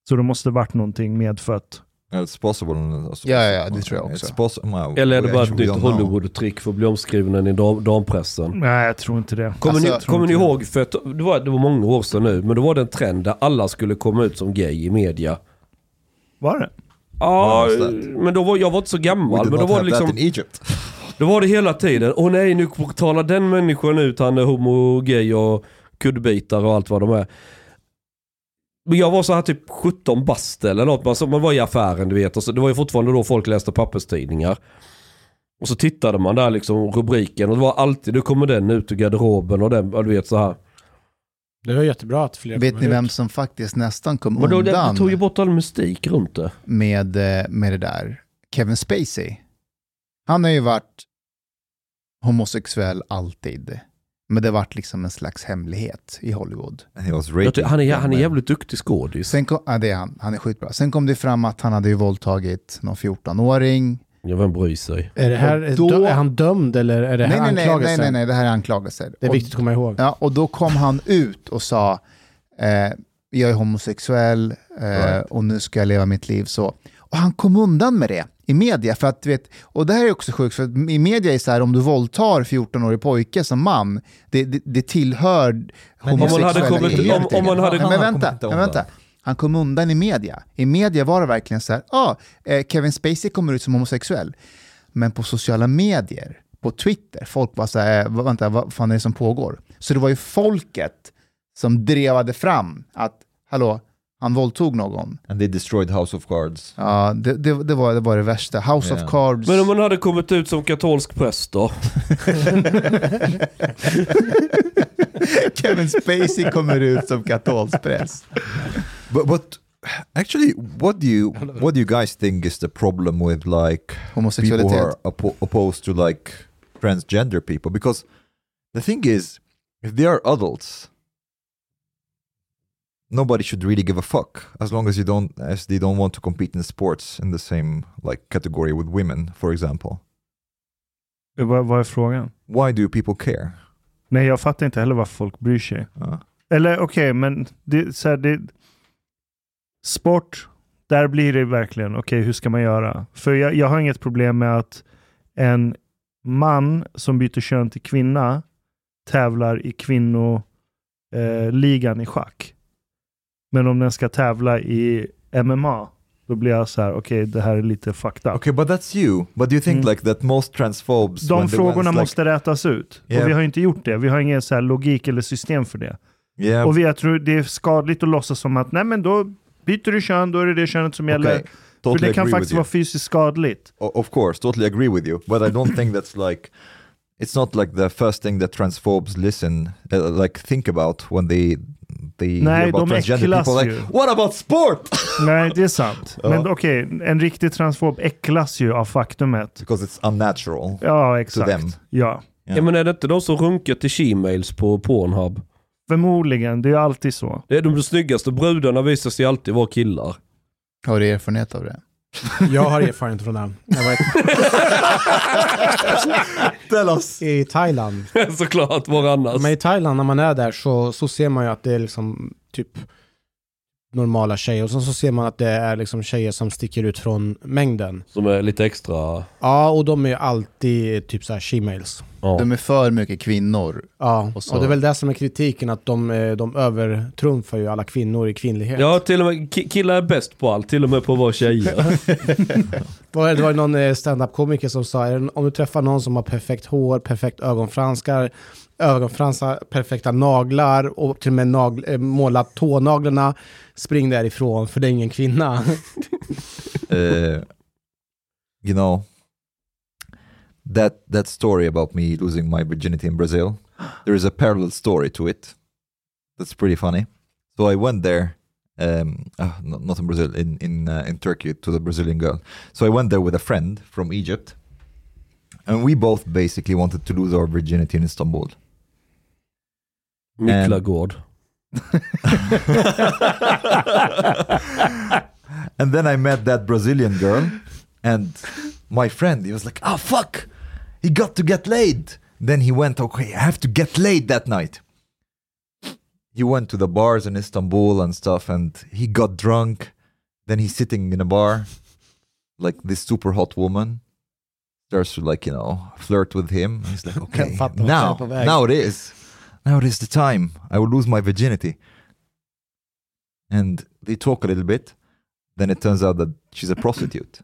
Så det måste varit någonting medfött. It's possible. It's Ja, ja, ja, det tror jag också. Eller är det bara ett nytt. Hollywood-trick för att bli omskriven i dam, dampressen? Nej, jag tror inte det. Kommer Alltså- ni, kommer ni ihåg, för att det, var, det var många år sedan nu, men då var det en trend där alla skulle komma ut som gay i media. Var det? Ja, that? men då var, jag var inte så gammal. Men då var, det liksom, in Egypt. [LAUGHS] då var det hela tiden, åh nej nu talar den människan ut, han är homo, gay och kuddbitar och allt vad de är. Men jag var så här typ 17 bast eller något, alltså man var i affären du vet. Och så, det var ju fortfarande då folk läste papperstidningar. Och så tittade man där liksom rubriken och det var alltid, nu kommer den ut ur garderoben och den, och du vet så här. Det var jättebra att fler Vet ni ut. vem som faktiskt nästan kom Men då, undan det tog ju bort all mystik runt det. med, eh, med det där? Kevin Spacey. Han har ju varit homosexuell alltid. Men det har varit liksom en slags hemlighet i Hollywood. Tycker, han, är, han är jävligt duktig skådis. Sen kom, ja, det är han, han är skitbra. Sen kom det fram att han hade ju våldtagit någon 14-åring. Ja, vem bryr sig? Är, det här, då- är han dömd eller är det här Nej, nej, nej, nej, anklagelser? nej, nej, det här är anklagelser. Det är Och- viktigt att komma ihåg. Ja, och då kom han ut och sa eh, jag är homosexuell eh, Right. och nu ska jag leva mitt liv så. Och han kom undan med det i media. För att, vet, och det här är också sjukt, för att i media är så här om du våldtar 14-årig pojke som man, det, det, det tillhör Men Om man hade homosexuella kommit- om- om man hade- Men Han vänta, men vänta. undan. Han kom undan i media. I media var det verkligen så här, ah, eh, Kevin Spacey kommer ut som homosexuell. Men på sociala medier, på Twitter, folk var så här, "Va- vänta, vad fan är det som pågår? Så det var ju folket som drevade fram att, hallå, han våldtog någon. And they destroyed House of Cards. Ja, det, det, det, var, det var det värsta. House Ja. of Cards. Men om man hade kommit ut som katolsk präst då? [LAUGHS] Kevin Spacey kommer ut som katolsk präst. But but actually, what do you what do you guys think is the problem with like people who are oppo- opposed to like transgender people? Because the thing is, if they are adults, nobody should really give a fuck as long as you don't as they don't want to compete in sports in the same like category with women, for example. Vad, vad är frågan? Why do people care? Nej, jag fattar inte heller varför folk bryr sig. Uh, Eller okej, men det, så här, det, sport, där blir det verkligen, okej hur ska man göra? För jag, jag har inget problem med att en man som byter kön till kvinna tävlar i kvinnoligan eh, i schack. Men om den ska tävla i MMA, då blir jag så här, okej det här är lite fucked up. okay, but that's you. But do you think Mm. like that most transphobes? De frågorna like- måste rätas ut. Yeah. Och vi har inte gjort det. Vi har ingen så här logik eller system för det. Yeah. Och vi, jag tror det är skadligt att låtsas som att nej men då byter du kön, då är det det könet som gäller. Okay, För totally det kan faktiskt vara fysiskt skadligt. Of course, totally agree with you. But I don't think that's like, it's not like the first thing that transphobes listen, uh, like think about when they they Nej, hear about de transgender äcklas people. Like, ju. what about sport? [LAUGHS] Nej, det är sant. Ja. Men okej, en riktig transfob äcklas ju av faktumet. Because it's unnatural. Ja, them. exakt. Ja, Ja. Ja. men är det inte de som runkar till she-mails på Pornhub? förmodligen. Det är ju alltid så. Det är de snyggaste brudarna visar sig alltid vara killar. Har du erfarenhet av det? Jag har erfarenhet från det. Jag var [LAUGHS] us. i Thailand. [LAUGHS] Såklart, var annars? Men i Thailand när man är där så, så ser man ju att det är liksom typ normala tjejer och sen så ser man att det är liksom tjejer som sticker ut från mängden. Som är lite extra... Ja, och de är ju alltid typ så här she-mails. Ja. De är för mycket kvinnor. Ja, Och och, det är väl det som är kritiken, att de, eh, de övertrumfar ju alla kvinnor i kvinnlighet. Ja, till och med ki- killar är bäst på allt, till och med på att vara tjejer. [LAUGHS] Var det var ju någon eh, stand-up-komiker som sa, är det- om du träffar någon som har perfekt hår, perfekt ögonfranskar, ögonfransar, perfekta naglar och till och med nagl- eh, målat tånaglarna, spring därifrån för det är ingen kvinna. Uh, [LAUGHS] you know, that that story about me losing my virginity in Brazil. There is a parallel story to it. That's pretty funny. So I went there. Um, uh, not in Brazil, in in uh, in Turkey to the Brazilian girl. So I went there with a friend from Egypt, and we both basically wanted to lose our virginity in Istanbul. Miklagård. [LAUGHS] and then I met that Brazilian girl, and my friend, he was like, "Oh fuck, he got to get laid." Then he went, okay, I have to get laid that night. He went to the bars in Istanbul and stuff, and he got drunk. Then he's sitting in a bar, like this super hot woman starts to like, you know, flirt with him. He's like, [LAUGHS] okay, fattar vart jag now, är på väg. now it is. Now it is the time. I will lose my virginity. And they talk a little bit. Then it turns out that she's a prostitute.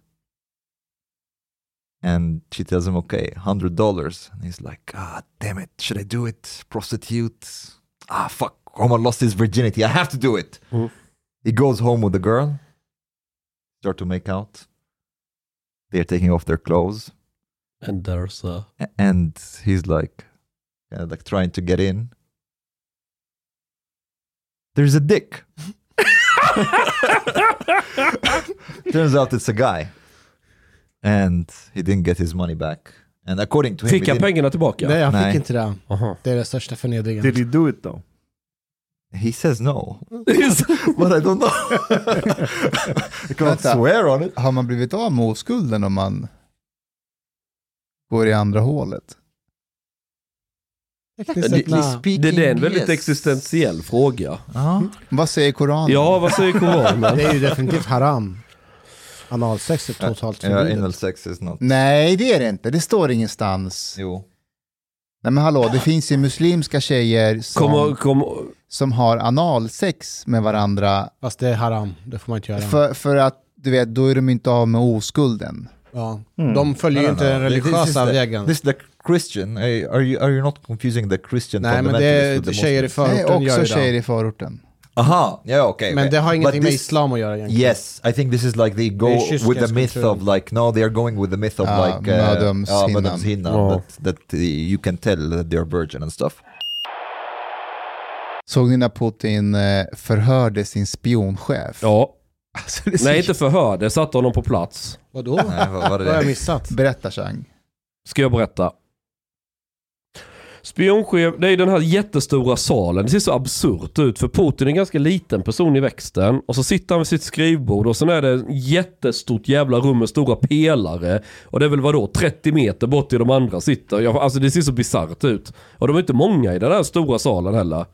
And she tells him, okay, hundred dollars. And he's like, ah, damn it, should I do it? Prostitute. Ah, fuck, Omar lost his virginity. I have to do it. Mhm. He goes home with the girl. Start to make out. They're taking off their clothes, And there's. A- and he's like, kind of like trying to get in. There's a dick. [LAUGHS] Turns out it's a guy. And he didn't get his money back. And according to him, Fick he han didn't- pengarna tillbaka? Nej, jag fick inte det. Aha. Det är den största förnedringen. Did he do it though? he says no. [LAUGHS] But I don't know. [LAUGHS] I can't Vänta. swear on it. Har man blivit av med oskulden om man går i andra hålet? Det, det är en väldigt existentiell fråga. Ja. Vad säger Koranen? Ja, vad säger Koranen? [LAUGHS] Det är ju definitivt haram. Analsex är totalt Ja, förbjudet. anal sex is not. Nej, det är det inte. Det står ingenstans. Jo. Nej men hallå, det finns ju muslimska tjejer som, Kommer, kommer, som har analsex med varandra Fast det är haram. Det får man inte göra. för, för att du vet, då är de inte av med oskulden. Ja. Mm. De följer ju inte den religiösa vägen. This is the Christian. Are you, are you not confusing the Christian Nej, men det är the tjejer i? Nej, förorten gör också tjejer i förorten. Aha, yeah, okay. Men okay. det har ingenting But med this- islam att göra egentligen. Yes, I think this is like they go Det är with the myth of like no, they are going with the myth of Ja, like uh, mödomshinnan. ja, mödomshinnan, Ja. that, that uh, you can tell that they're virgin and stuff. Såg ni när Putin eh, förhörde sin spionchef? ja. Alltså, Nej, inte förhör. Det satte honom på plats. Vadå? Nej, vad var Vad har jag det? missat? Berätta Chang. Ska jag berätta. Spionchef, det är den här jättestora salen. Det ser så absurt ut för Putin är en ganska liten person i växten. Och så sitter han vid sitt skrivbord och sen är det ett jättestort jävla rum med stora pelare. Och det är väl vadå 30 meter bort till de andra sitter. Jag, alltså det ser så bisarrt ut. Och de är inte många i den här stora salen heller.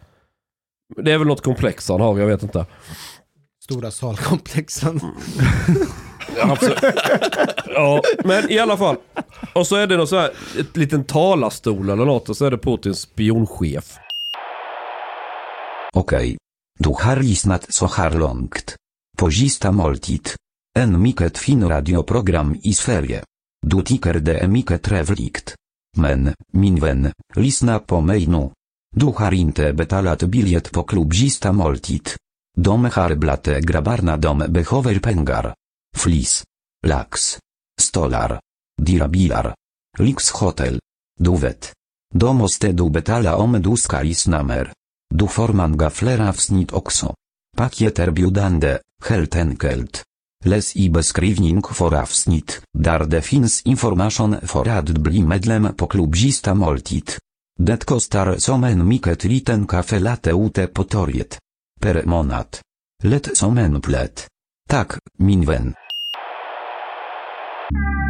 Det är väl något komplex han har, jag vet inte. Stora salkomplexen. [LAUGHS] Absolut. [LAUGHS] ja, men i alla fall. Och så är det någon så här, ett liten talarstol eller något och så är det Putins spionchef. Okej. Du har lyssnat så här långt. På sista måltid. En mycket fin radioprogram i Sverige. Du tycker det är mycket trevligt. Men, min vän, lyssna på mig nu. Du har inte betalat biljett på klubb sista måltid. De har blate grabbarna de behöver pengar. Flis. Lax. Stolar. Dirabilar. Lyxhotel. Du vet. Då måste du betala om du ska lyssna mer. Du får många fler avsnitt också. Paket helt enkelt. Läs i beskrivning för avsnitt, där det finns information för att bli medlem på klubbsista måltid. Det kostar som en mycket liten kafe late ute på torget. Per månad. Lätt som en plätt. Tack, min vän. Bye.